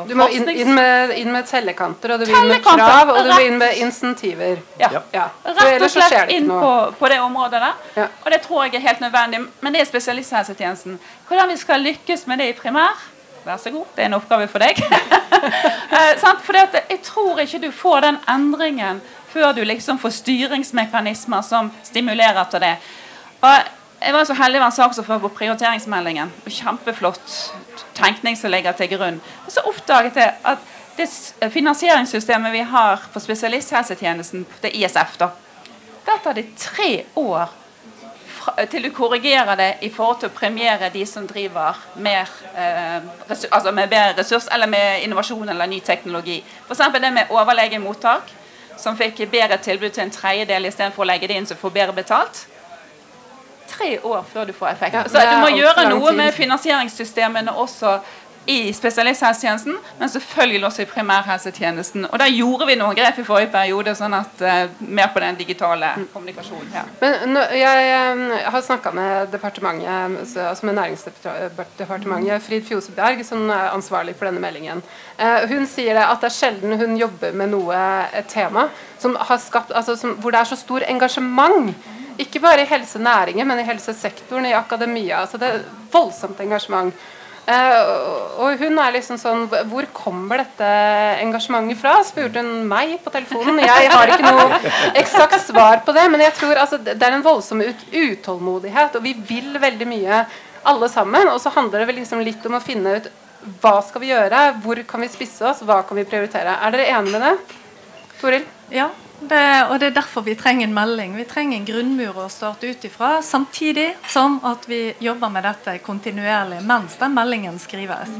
Du må inn, inn, med, inn, med, tellekanter, og du vil inn med krav, og du vil inn med insentiver. Ja. ja. Rett og slett inn på, på, det området der. Ja. Og det tror jeg er helt nødvendig. Men det er spesialisthelsetjenesten. Hvordan vi skal lykkes med det i primær, vær så god, det er en oppgave for deg. eh, for jeg tror ikke du får den endringen før du liksom får styringsmekanismer som stimulerer til det. Og jeg var så heldig å være saksordfører på prioriteringsmeldingen. Kjempeflott tenkning som ligger til grunn. Og så oppdaget jeg at det finansieringssystemet vi har for spesialisthelsetjenesten, det ISF, da, der tar det tre år til du korrigerer det i forhold til å premiere de som driver mer, eh, altså med bedre ressurs eller med innovasjon eller ny teknologi. F.eks. det med overlegemottak, som fikk bedre tilbud til en tredjedel istedenfor å legge det inn som får bedre betalt. Tre år før du får effekt. Så du må gjøre noe med finansieringssystemene også i spesialisthelsetjenesten, men selvfølgelig også i primærhelsetjenesten. Og Der gjorde vi noen grep i forrige periode, sånn at uh, mer på den digitale kommunikasjonen. Ja. Men nå, jeg, jeg, har snakka med departementet, altså med Næringsdepartementet, Frid Fjoseberg, som er ansvarlig for denne meldingen. Uh, hun sier det at det er sjelden hun jobber med noe, et tema som har skapt, altså, som, hvor det er så stor engasjement. Ikke bare i helsenæringen, men i helsesektoren, i akademia. altså Det er voldsomt engasjement. Uh, og hun er liksom sånn Hvor kommer dette engasjementet fra? spurte hun meg på telefonen. Jeg har ikke noe eksakt svar på det, men jeg tror altså, det er en voldsom ut utålmodighet, og vi vil veldig mye alle sammen. Og så handler det liksom litt om å finne ut hva skal vi gjøre, hvor kan vi spisse oss, hva kan vi prioritere. Er dere enige med det? Toril? Ja, det, og det er derfor vi trenger en melding. Vi trenger en grunnmur å starte ut ifra, samtidig som at vi jobber med dette kontinuerlig mens den meldingen skrives.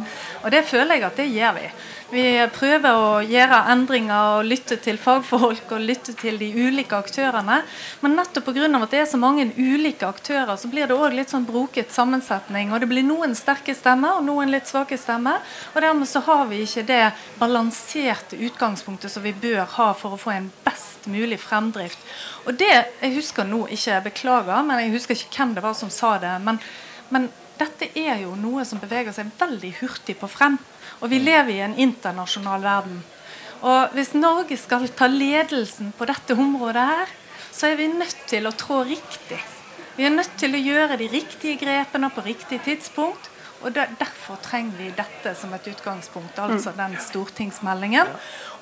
Og det føler jeg at det gjør vi. Vi prøver å gjøre endringer og lytte til fagfolk og lytte til de ulike aktørene. Men nettopp pga. at det er så mange ulike aktører, så blir det òg litt sånn broket sammensetning. Og det blir noen sterke stemmer og noen litt svake stemmer. Og dermed så har vi ikke det balanserte utgangspunktet som vi bør ha for å få en best mulig fremdrift. Og det jeg husker nå ikke, jeg beklager, men jeg husker ikke hvem det var som sa det. men, men dette er jo noe som beveger seg veldig hurtig på frem. Og vi lever i en internasjonal verden. Og hvis Norge skal ta ledelsen på dette området her, så er vi nødt til å trå riktig. Vi er nødt til å gjøre de riktige grepene på riktig tidspunkt. Og Derfor trenger vi dette som et utgangspunkt, altså mm. den stortingsmeldingen.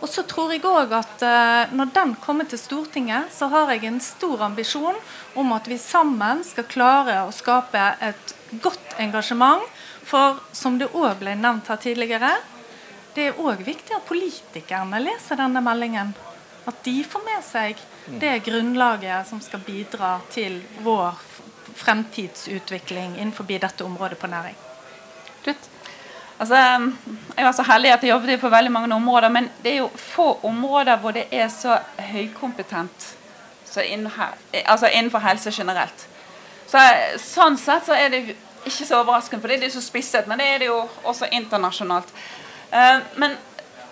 Og så tror jeg òg at uh, når den kommer til Stortinget, så har jeg en stor ambisjon om at vi sammen skal klare å skape et godt engasjement for som det òg ble nevnt her tidligere, det er òg viktig at politikerne leser denne meldingen. At de får med seg det grunnlaget som skal bidra til vår fremtidsutvikling innenfor dette området på næring. Altså, jeg var så heldig at jeg jobbet på veldig mange områder, men det er jo få områder hvor det er så høykompetent så innenfor, altså innenfor helse generelt. Så, sånn sett så er det ikke så overraskende, for det er så spisset, men det er det jo også internasjonalt. Uh, men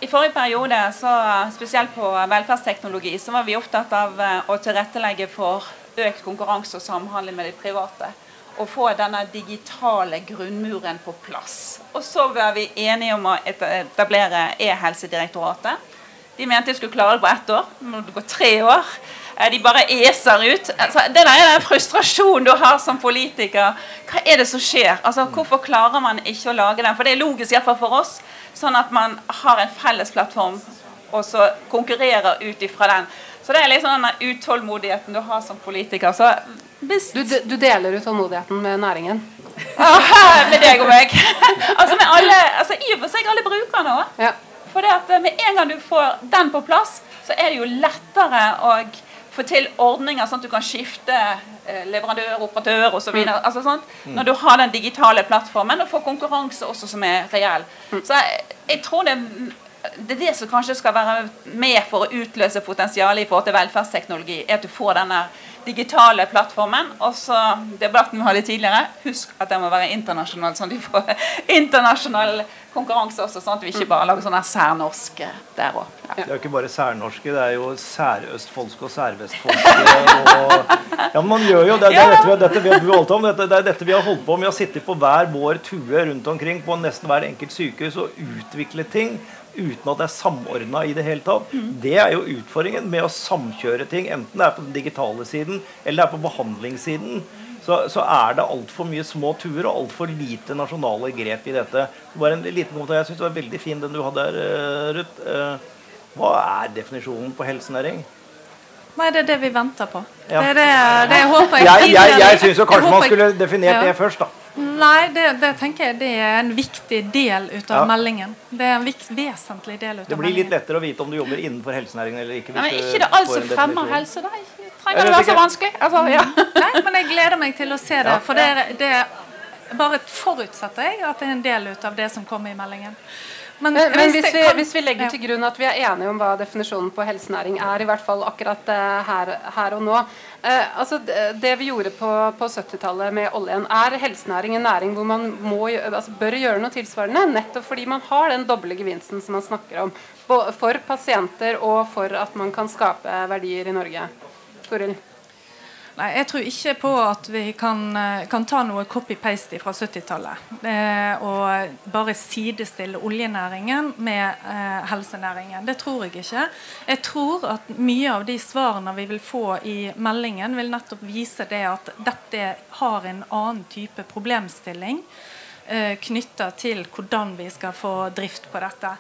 i forrige periode, så, spesielt på velferdsteknologi, så var vi opptatt av å tilrettelegge for økt konkurranse og samhandling med de private. Og få denne digitale grunnmuren på plass. Og så var vi enige om å etablere E-helsedirektoratet. De mente de skulle klare det på ett år. Nå må det gå tre år. Eh, de bare eser ut. Altså, det der er den frustrasjonen du har som politiker. Hva er det som skjer? Altså, hvorfor klarer man ikke å lage den? For det er logisk iallfall for oss. Sånn at man har en felles plattform og så konkurrerer ut ifra den. Så det er liksom den utålmodigheten du har som politiker. Så du, du, deler utålmodigheten med næringen? Ah, med deg og meg. altså med alle, altså I og for seg alle brukerne òg. Ja. For det at med en gang du får den på plass, så er det jo lettere å få til ordninger sånn at du kan skifte eh, leverandør, operatør osv. Mm. Altså, sånn, når du har den digitale plattformen og får konkurranse også som er reell. Mm. Så jeg, jeg, tror det det er det som kanskje skal være med for å utløse potensialet i forhold til velferdsteknologi. er at du får denne digitale plattformen. Og så debatten vi hadde tidligere, husk at den må være internasjonal, sånn at de får internasjonal konkurranse også, sånn at vi ikke bare lager sånne særnorske der òg. Ja. Det er jo ikke bare særnorske, det er jo særøstfoldske og særvestfoldske. Og, ja, man gjør jo det. Det er dette vi, dette vi, dette, det er dette vi har holdt på med. Vi har sittet på hver vår tue rundt omkring på nesten hver enkelt sykehus og utviklet ting uten at det er samordna i det hele tatt. Mm. Det er jo utfordringen med å samkjøre ting, enten det er på den digitale siden eller det er på behandlingssiden. Så, så er det altfor mye små tuer og altfor lite nasjonale grep i dette. Bare en liten kommentar. Jeg syns det var veldig fin den du hadde her, eh, Ruth. Eh, hva er definisjonen på helsenæring? Nei, det er det vi venter på. Ja. Det er det, det jeg håper jeg Jeg, jeg, jeg syns kanskje man skulle definert det først, da. Nei, det, det, tenker jeg det er en viktig del ut av ja. meldingen. Det er en vikt, vesentlig del ut av Det blir litt lettere å vite om du jobber innenfor helsenæringen eller ikke. Nei, men ikke det alt som fremmer helse, da. Trenger det være så vanskelig? Altså, ja. Nei, men jeg gleder meg til å se det. For det, det bare forutsetter jeg at det er en del ut av det som kommer i meldingen. Men, men, men hvis, vi, hvis, vi, legger til grunn at vi er enige om hva definisjonen på helsenæring er, i hvert fall akkurat uh, her, her, og nå uh, altså Det vi gjorde på, på 70-tallet med oljen, er helsenæring en næring hvor man må, altså, bør gjøre noe tilsvarende? Nettopp fordi man har den doble gevinsten som man snakker om. For pasienter og for at man kan skape verdier i Norge. Toril? Nei, Jeg tror ikke på at vi kan, eh, kan ta noe copy-paste fra 70-tallet. Og bare sidestille oljenæringen med eh, helsenæringen. Det tror jeg ikke. Jeg tror at mye av de svarene vi vil få i meldingen, vil nettopp vise det at dette har en annen type problemstilling eh, knytta til hvordan vi skal få drift på dette.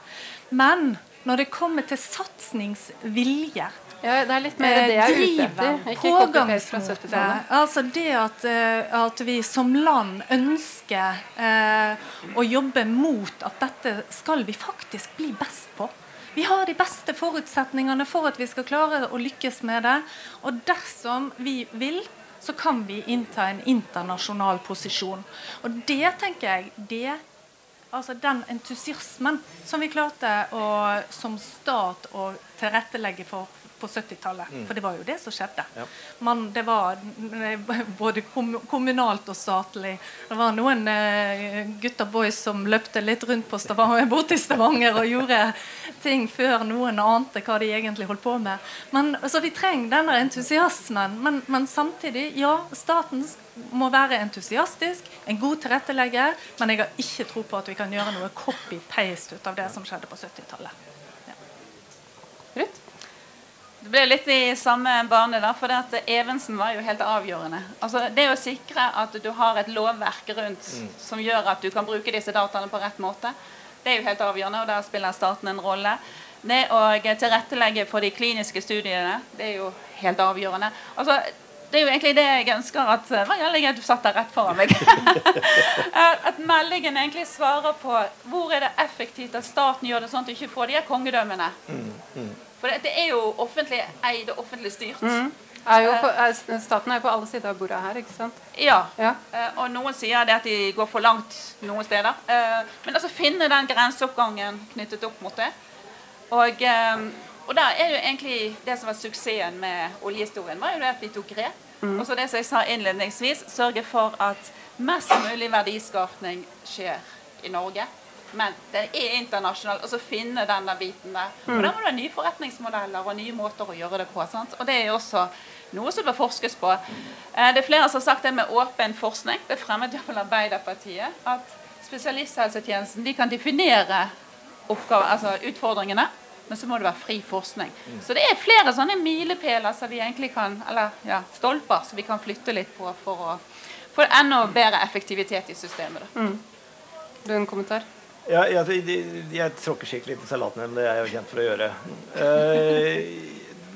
Men når det kommer til satsingsvilje ja, det er litt mer det jeg er ute etter. Ikke. Altså det at, eh, at, vi som land ønsker eh, å jobbe mot at dette skal vi faktisk bli best på. Vi har de beste forutsetningene for at vi skal klare å lykkes med det. Og dersom vi vil, så kan vi innta en internasjonal posisjon. Og det tenker jeg det altså den entusiasmen som vi klarte å, som stat å tilrettelegge for på 70-tallet. Mm. For det var jo det som skjedde. Ja. Man, det var både kommunalt og statlig. Det var noen eh, gutter boys som løpte litt rundt på Stavanger, bort i Stavanger og gjorde ting før noen ante hva de egentlig holdt på med. Men, så vi trenger denne entusiasmen. Men, men samtidig, ja, staten må være entusiastisk, en god tilrettelegger, men jeg har ikke tro på at vi kan gjøre noe copy-paste ut av det som skjedde på 70-tallet. Det ble litt i samme bane, da, for det at Evensen var jo helt avgjørende. Altså, det å sikre at du har et lovverk rundt mm. som gjør at du kan bruke disse dataene på rett måte, det er jo helt avgjørende, og der spiller staten en rolle. Det å tilrettelegge for de kliniske studiene, det er jo helt avgjørende. Altså, det er jo egentlig det jeg ønsker at Hva gjelder du satt der rett foran meg? at meldingen egentlig svarer på hvor er det effektivt at staten gjør det sånn at du ikke får de her kongedømmene. Mm, mm. For det, det er jo offentlig eid og offentlig styrt. Mm. Er på, er, staten er jo på alle sider av bordet her, ikke sant? Ja. ja. Uh, og noen sier det at de går for langt noen steder. Uh, men altså finne den grenseoppgangen knyttet opp mot det. Og, um, og der er jo egentlig det som var suksessen med oljehistorien, var jo det at vi tok grep. Mm. Og så det som jeg sa innledningsvis, sørge for at mest mulig verdiskapning skjer i Norge men det er internasjonalt. Og så finne denne biten der. Og Da må du ha nye forretningsmodeller og nye måter å gjøre det på. Sant? Og det er jo også noe som bør forskes på. Eh, det er flere som har sagt det med åpen forskning. Det fremmet iallfall Arbeiderpartiet. At spesialisthelsetjenesten de kan definere oppgaver, altså utfordringene. Men så må det være fri forskning. Mm. Så det er flere sånne milepæler som vi egentlig kan, eller ja, stolper som vi kan flytte litt på for å få enda bedre effektivitet i systemet. Mm. Du har en kommentar? Ja, jeg, jeg, tråkker skikkelig i salaten, men det jeg jo kjent for å gjøre. Eh,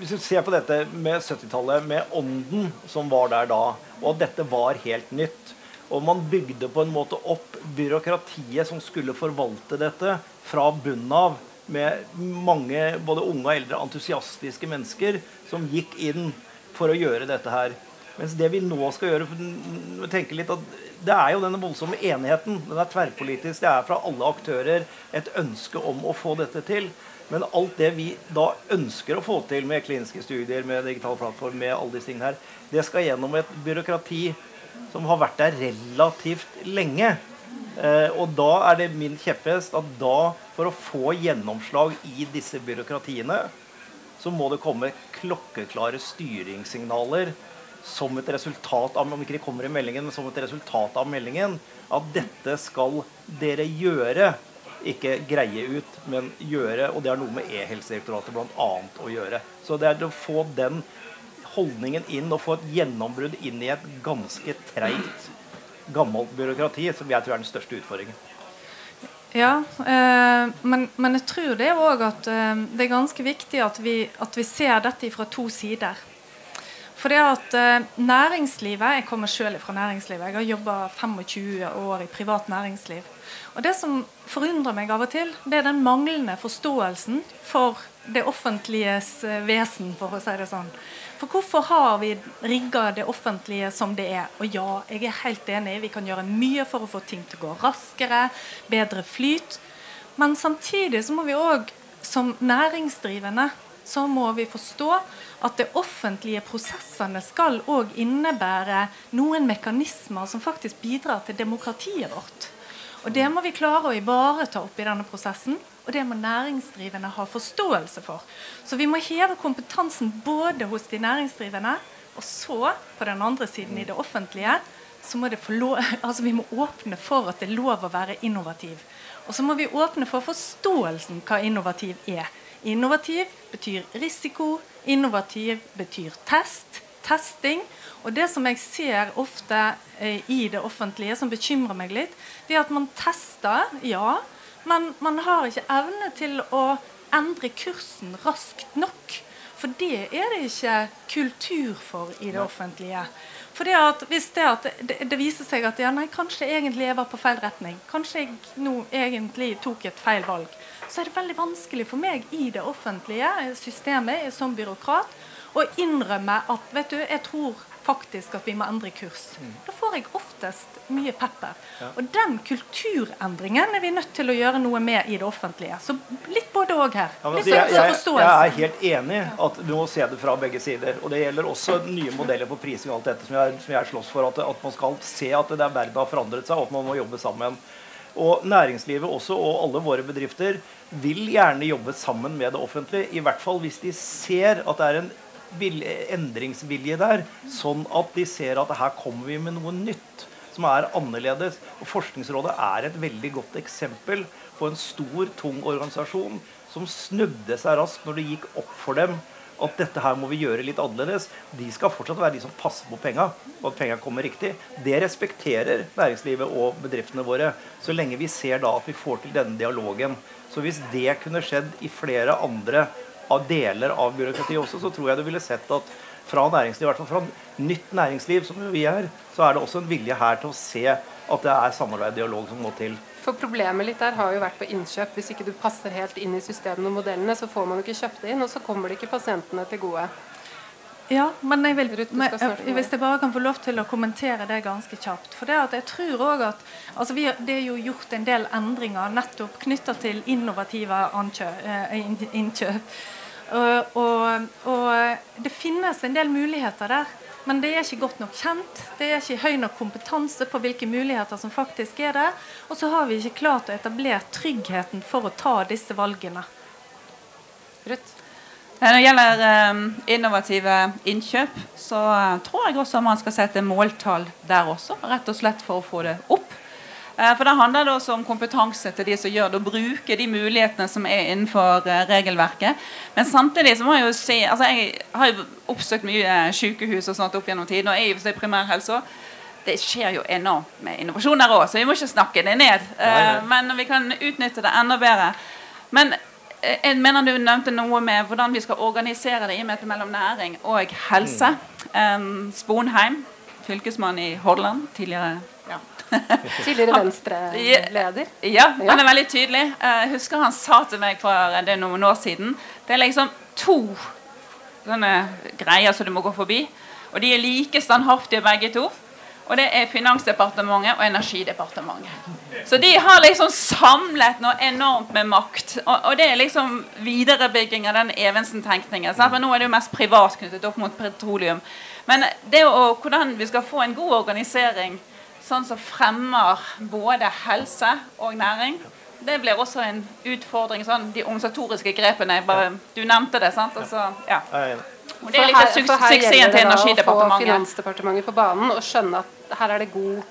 hvis du ser på dette med 70-tallet, med ånden som var der da, og at dette var helt nytt Og man bygde på en måte opp byråkratiet som skulle forvalte dette, fra bunnen av, med mange både unge og eldre entusiastiske mennesker som gikk inn for å gjøre dette her. Mens det vi nå skal gjøre tenke litt at Det er jo denne voldsomme enigheten. Den er tverrpolitisk. Det er fra alle aktører et ønske om å få dette til. Men alt det vi da ønsker å få til med kliniske studier, med digital plattform, med alle disse tingene her, det skal gjennom et byråkrati som har vært der relativt lenge. Eh, og da er det min kjepphest at da, for å få gjennomslag i disse byråkratiene, så må det komme klokkeklare styringssignaler som et resultat av om ikke de kommer i meldingen, men som et resultat av meldingen, at dette skal dere gjøre. Ikke greie ut, men gjøre. Og det har noe med E-helsedirektoratet bl.a. å gjøre. Så det er å få den holdningen inn og få et gjennombrudd inn i et ganske treigt, gammelt byråkrati, som jeg tror er den største utfordringen. Ja, eh, men, men, jeg tror det òg at eh, det er ganske viktig at vi, at vi ser dette fra to sider. For det at eh, næringslivet, Jeg kommer selv fra næringslivet. Jeg har jobba 25 år i privat næringsliv. Og Det som forundrer meg av og til, det er den manglende forståelsen for det offentliges eh, vesen, for å si det sånn. For hvorfor har vi rigga det offentlige som det er? Og ja, jeg er helt enig, vi kan gjøre mye for å få ting til å gå raskere, bedre flyt. Men samtidig så må vi òg som næringsdrivende så må vi forstå at det offentlige prosessene skal òg innebære noen mekanismer som faktisk bidrar til demokratiet vårt. Og Det må vi klare å ivareta opp i denne prosessen, og det må næringsdrivende ha forståelse for. Så vi må heve kompetansen både hos de næringsdrivende, og så, på den andre siden, i det offentlige, så må det lov, altså vi må åpne for at det er lov å være innovativ. Og så må vi åpne for forståelsen hva innovativ er. Innovativ betyr risiko. Innovativ betyr test. Testing. Og det som jeg ser ofte eh, i det offentlige, som bekymrer meg litt, det er at man tester, ja, men man har ikke evne til å endre kursen raskt nok. For det er det ikke kultur for i det offentlige. For det at, hvis det, at det, det, viser seg at ja, nei, kanskje egentlig jeg var på feil retning, kanskje jeg nå egentlig tok et feil valg, så er det veldig vanskelig for meg i det offentlige systemet som byråkrat å innrømme at vet du, jeg tror faktisk at vi må endre kurs. Mm. Da får jeg oftest mye pepper. Og den kulturendringen er vi nødt til å gjøre noe med i det offentlige. Så litt både òg her. Ja, jeg, jeg, jeg, er helt enig at du må se det fra begge sider. Og det gjelder også nye modeller på prising og alt dette som jeg, som jeg slåss for. At, at, man skal se at det der verden har forandret seg, og at man må jobbe sammen. Og næringslivet også, og alle våre bedrifter, vil gjerne jobbe sammen med det offentlige. I hvert fall hvis de ser at det er en endringsvilje der, sånn at de ser at her kommer vi med noe nytt som er annerledes. Og Forskningsrådet er et veldig godt eksempel på en stor, tung organisasjon som snudde seg raskt når det gikk opp for dem at dette her må vi gjøre litt annerledes. De skal fortsatt være de som passer på penga, og at penga kommer riktig. Det respekterer næringslivet og bedriftene våre, så lenge vi ser da at vi får til denne dialogen. Så hvis det kunne skjedd i flere andre av deler av byråkratiet også, så tror jeg du ville sett at fra næringsliv, i hvert fall fra nytt næringsliv, som vi er, så er det også en vilje her til å se at det er samarbeid og dialog som må til. For Problemet litt der har jo vært på innkjøp. Hvis ikke du passer helt inn i systemene og modellene, så får man jo ikke kjøpt det inn, og så kommer det ikke pasientene til gode. Ja, men jeg vil, men, hvis jeg bare kan få lov til å kommentere det ganske kjapt. For det at jeg tror også at altså vi, Det er jo gjort en del endringer nettopp knytta til innovative eh, innkjøp. Og, og, og det finnes en del muligheter der. Men det er ikke godt nok kjent. Det er ikke høy nok kompetanse på hvilke muligheter som faktisk er der. Og så har vi ikke klart å etablere tryggheten for å ta disse valgene. Rutt? Når det gjelder um, innovative innkjøp, så uh, tror jeg også man skal sette måltall der også. Rett og slett for å få det opp. Uh, for Det handler det også om kompetanse til de som gjør det, å bruke de mulighetene som er innenfor uh, regelverket. Men samtidig så må jeg jo si altså Jeg har jo oppsøkt mye sykehus og sånt opp gjennom tiden, og jeg er i primærhelse òg. det skjer jo enormt med innovasjoner òg, så vi må ikke snakke det ned. Uh, men vi kan utnytte det enda bedre. Men jeg eh, mener Du nevnte noe med hvordan vi skal organisere det i møte mellom næring og helse. Mm. Sponheim, fylkesmann i Hordaland, tidligere. Tidligere Venstre-leder. Ja, han er veldig tydelig. Jeg husker han sa til meg for det noen år siden Det er liksom to sånne greier som du må gå forbi. Og de er like standhaftige begge to. Og det er Finansdepartementet og Energidepartementet. Så de har liksom samlet noe enormt med makt. Og, og det er liksom viderebygging av den Evensen-tenkningen. For nå er det jo mest privat knyttet opp mot petroleum. Men det å, hvordan vi skal få en god organisering sånn som fremmer både helse og næring, det blir også en utfordring. Sånn, de organisatoriske grepene. Bare, du nevnte det, sant? Altså, ja. Og det er litt av suksessen til Energidepartementet. For her gjelder det å få Finansdepartementet på banen og skjønne at her er det god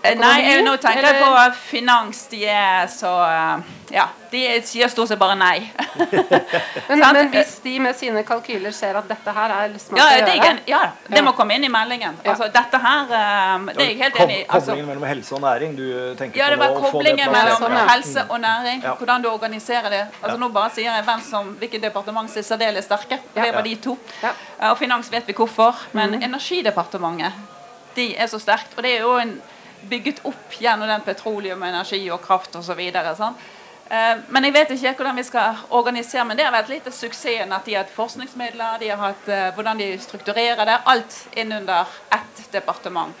nei, jeg, nå tenker jeg på finans. De er så eh, Ja, de sier stort sett bare nei. men, men, hvis de med sine kalkyler ser at dette her er smart ja, å gjøre Ja, det må komme inn i meldingen. Altså, dette her eh, Det er jeg helt enig i. Altså, koblingen mellom helse og næring du tenker ja, det var på koblingen mellom helse og næring. Ja. Hvordan du organiserer det. Altså Nå bare sier jeg hvem som, hvilket departement som er særdeles sterke. Det var de to. Og finans vet vi hvorfor. Men mm. Energidepartementet, de er så sterkt. Og det er jo en bygget opp gjennom den petroleum, energi og kraft osv. Eh, men jeg vet ikke hvordan vi skal organisere Men det har vært litt av suksessen at de har hatt forskningsmidler, de har hatt uh, hvordan de strukturerer det. Alt innunder ett departement.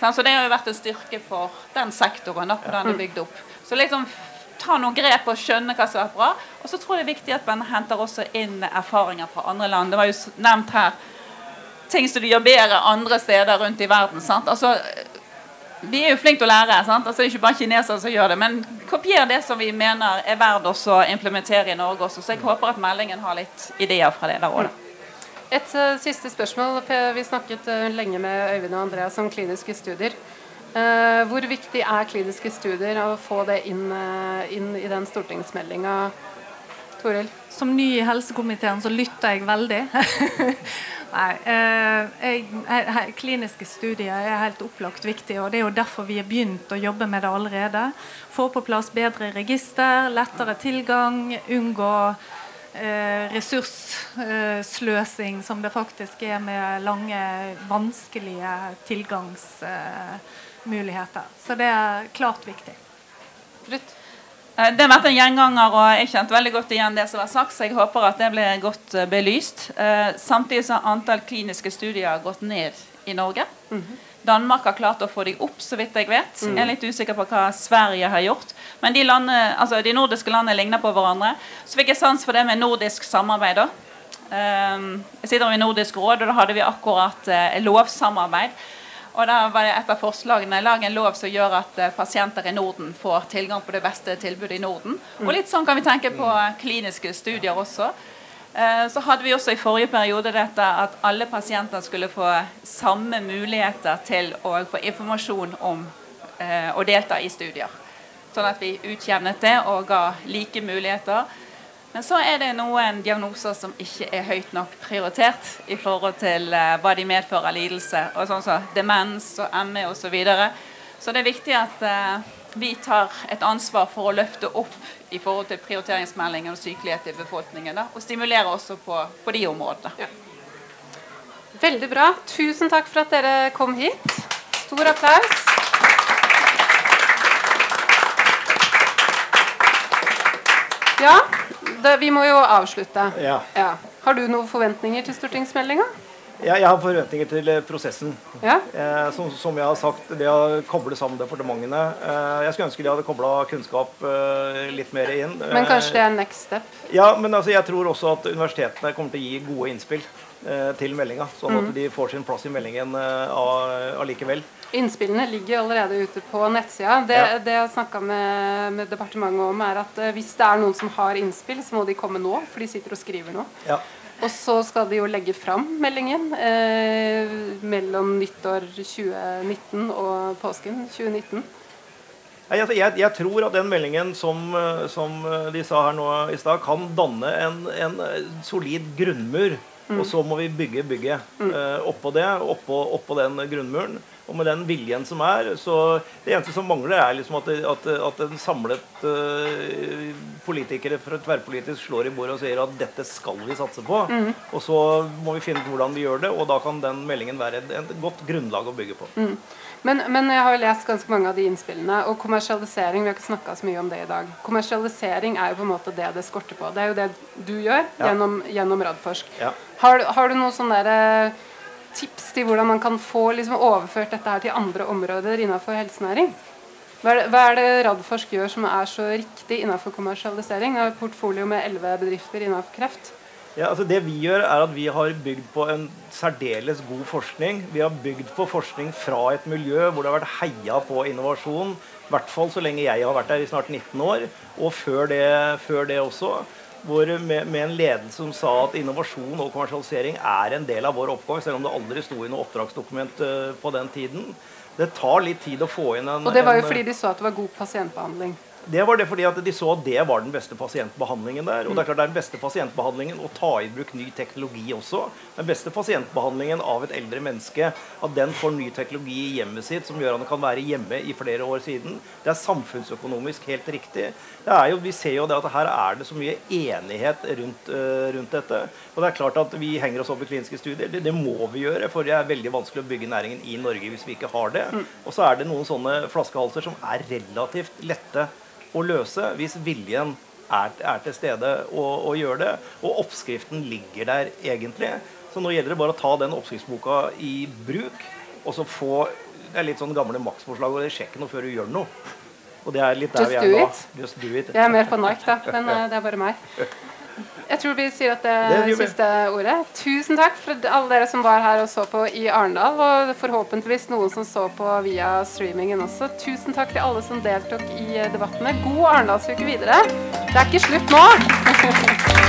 Så det har jo vært en styrke for den sektoren. Da, hvordan det er bygd opp. Så liksom ta noen grep og skjønne hva som er bra. Og så tror jeg det er viktig at man henter også inn erfaringer fra andre land. Det var jo nevnt her ting som de gjør bedre andre steder rundt i verden. Sant? Altså, vi er jo flinke til å lære. sant? Altså, det er ikke bare kinesere som gjør det. Men kopier det som vi mener er verdt å implementere i Norge også. Så jeg håper at meldingen har litt ideer fra det der òg. Et uh, siste spørsmål. Vi snakket uh, lenge med Øyvind og Andreas om kliniske studier. Uh, hvor viktig er kliniske studier å få det inn, inn i den stortingsmeldinga? Toril? Som ny i helsekomiteen så lytter jeg veldig. Nei, eh, jeg, jeg, Kliniske studier er helt opplagt viktig, og det er jo derfor vi har begynt å jobbe med det allerede. Få på plass bedre register, lettere tilgang, unngå eh, ressurssløsing, som det faktisk er med lange, vanskelige tilgangsmuligheter. Så det er klart viktig. Ruth? Eh, det har vært en gjenganger, og jeg kjente veldig godt igjen det som var sagt, så jeg håper at det ble godt eh, belyst. Eh, samtidig har antall kliniske studier gått ned i Norge. Mm -hmm. Danmark har klart å få dem opp, så vidt jeg vet. Mm. Jeg er litt usikker på hva Sverige har gjort. Men de, landene, altså de nordiske landene ligner på hverandre. Så fikk jeg sans for det med nordisk samarbeid. da. Jeg sitter i Nordisk råd, og da hadde vi akkurat lovsamarbeid. Og da var det et av forslagene lag en lov som gjør at uh, pasienter i Norden får tilgang på det beste tilbudet i Norden. Og litt sånn kan vi tenke på kliniske studier også. Uh, så hadde vi også i forrige periode dette at alle pasienter skulle få samme muligheter til å få informasjon om uh, å delta i studier. Sånn at vi utjevnet det og ga like muligheter. Men så er det noen diagnoser som ikke er høyt nok prioritert i forhold til uh, hva de medfører av lidelse, og sånn som demens og ME osv. Så, videre. så det er viktig at uh, vi tar et ansvar for å løfte opp i forhold til prioriteringsmeldingen og sykelighet i befolkningen. Da, og stimulere også på, på de områdene. Ja. Veldig bra. Tusen takk for at dere kom hit. Stor applaus. Ja, det, vi må jo avslutte. Ja. Ja. Har du noen forventninger til stortingsmeldinga? Ja, jeg har forventninger til eh, prosessen. Ja. Eh, som, som, jeg har sagt, det å koble sammen departementene. Eh, jeg skulle ønske de hadde kobla kunnskap eh, litt mer inn. Men kanskje det er next step? Ja, men altså, jeg tror også at universitetene kommer til å gi gode innspill eh, til meldinga. Sånn at mm. de får sin plass i meldingen eh, allikevel. Innspillene ligger allerede ute på nettsida. Det, ja. det jeg snakka med, med, departementet om, er at eh, hvis det er noen som har innspill, så må de komme nå, for de sitter og skriver nå. Ja. Og så skal de jo legge fram meldingen eh, mellom nyttår 2019 og påsken 2019. Jeg, jeg, jeg, tror at den meldingen som, eh, som, eh, de sa her nå i stad, kan danne en, en solid grunnmur. Mm. Og så må vi bygge bygget mm. uh, oppå det, oppå, oppå den grunnmuren. Og med den viljen som er, så Det eneste som mangler, er liksom at, at, at en samlet uh, politikere fra tverrpolitisk slår i bordet og sier at dette skal vi satse på. Mm. Og så må vi finne ut hvordan vi gjør det, og da kan den meldingen være et, et godt grunnlag å bygge på. Mm. Men, men, jeg har jo lest ganske mange av de innspillene, og kommersialisering Vi har ikke snakka så mye om det i dag. Kommersialisering er jo på en måte det det skorter på. Det er jo det du gjør ja. gjennom, gjennom Radforsk. Ja. Har, har, du noe sånn derre tips til hvordan man kan få liksom, overført dette her til andre områder innenfor helsenæring? Hva er, det, hva er det Radforsk gjør som er så riktig innenfor kommersialisering? Det er et portfolio med elleve bedrifter innenfor kreft. Ja, altså det Vi gjør er at vi har bygd på en særdeles god forskning. Vi har bygd på forskning fra et miljø hvor det har vært heia på innovasjon. I hvert fall så lenge jeg har vært der i snart 19 år, og før det, før det også. Hvor med, med, en ledelse som sa at innovasjon og kommersialisering er en del av vår oppgave, selv om det aldri sto i noe oppdragsdokument uh, på den tiden. Det tar litt tid å få inn en Og det var jo en, fordi de så at det var god pasientbehandling. Det var det fordi at de så at det var den beste pasientbehandlingen der. Og det er klart det er den beste pasientbehandlingen å ta i bruk ny teknologi også. Den beste pasientbehandlingen av et eldre menneske, at den får ny teknologi i hjemmet sitt som gjør at den kan være hjemme i flere år siden. Det er samfunnsøkonomisk helt riktig. Det jo, vi ser jo det at her er det så mye enighet rundt, uh, rundt, dette. Og det er klart at vi henger oss opp i kliniske studier. Det, det, må vi gjøre, for det er veldig vanskelig å bygge næringen i Norge hvis vi ikke har det. Mm. Og så er det noen sånne flaskehalser som er relativt lette å løse hvis viljen er, er til stede og, og gjør det. Og oppskriften ligger der egentlig. Så nå gjelder det bare å ta den oppskriftsboka i bruk, og så få Det er litt sånn gamle maksforslag. og sjekk noe før du gjør noe. Og det er litt der Just vi er nå. Just do it. Jeg er mer på Nike, da. Men uh, det er bare meg. Jeg tror vi sier at det, det siste ordet. Tusen takk for alle dere som var her og så på i Arendal, og forhåpentligvis noen som så på via streamingen også. Tusen takk til alle som deltok i debattene. God Arendalsuke videre. Det er ikke slutt nå!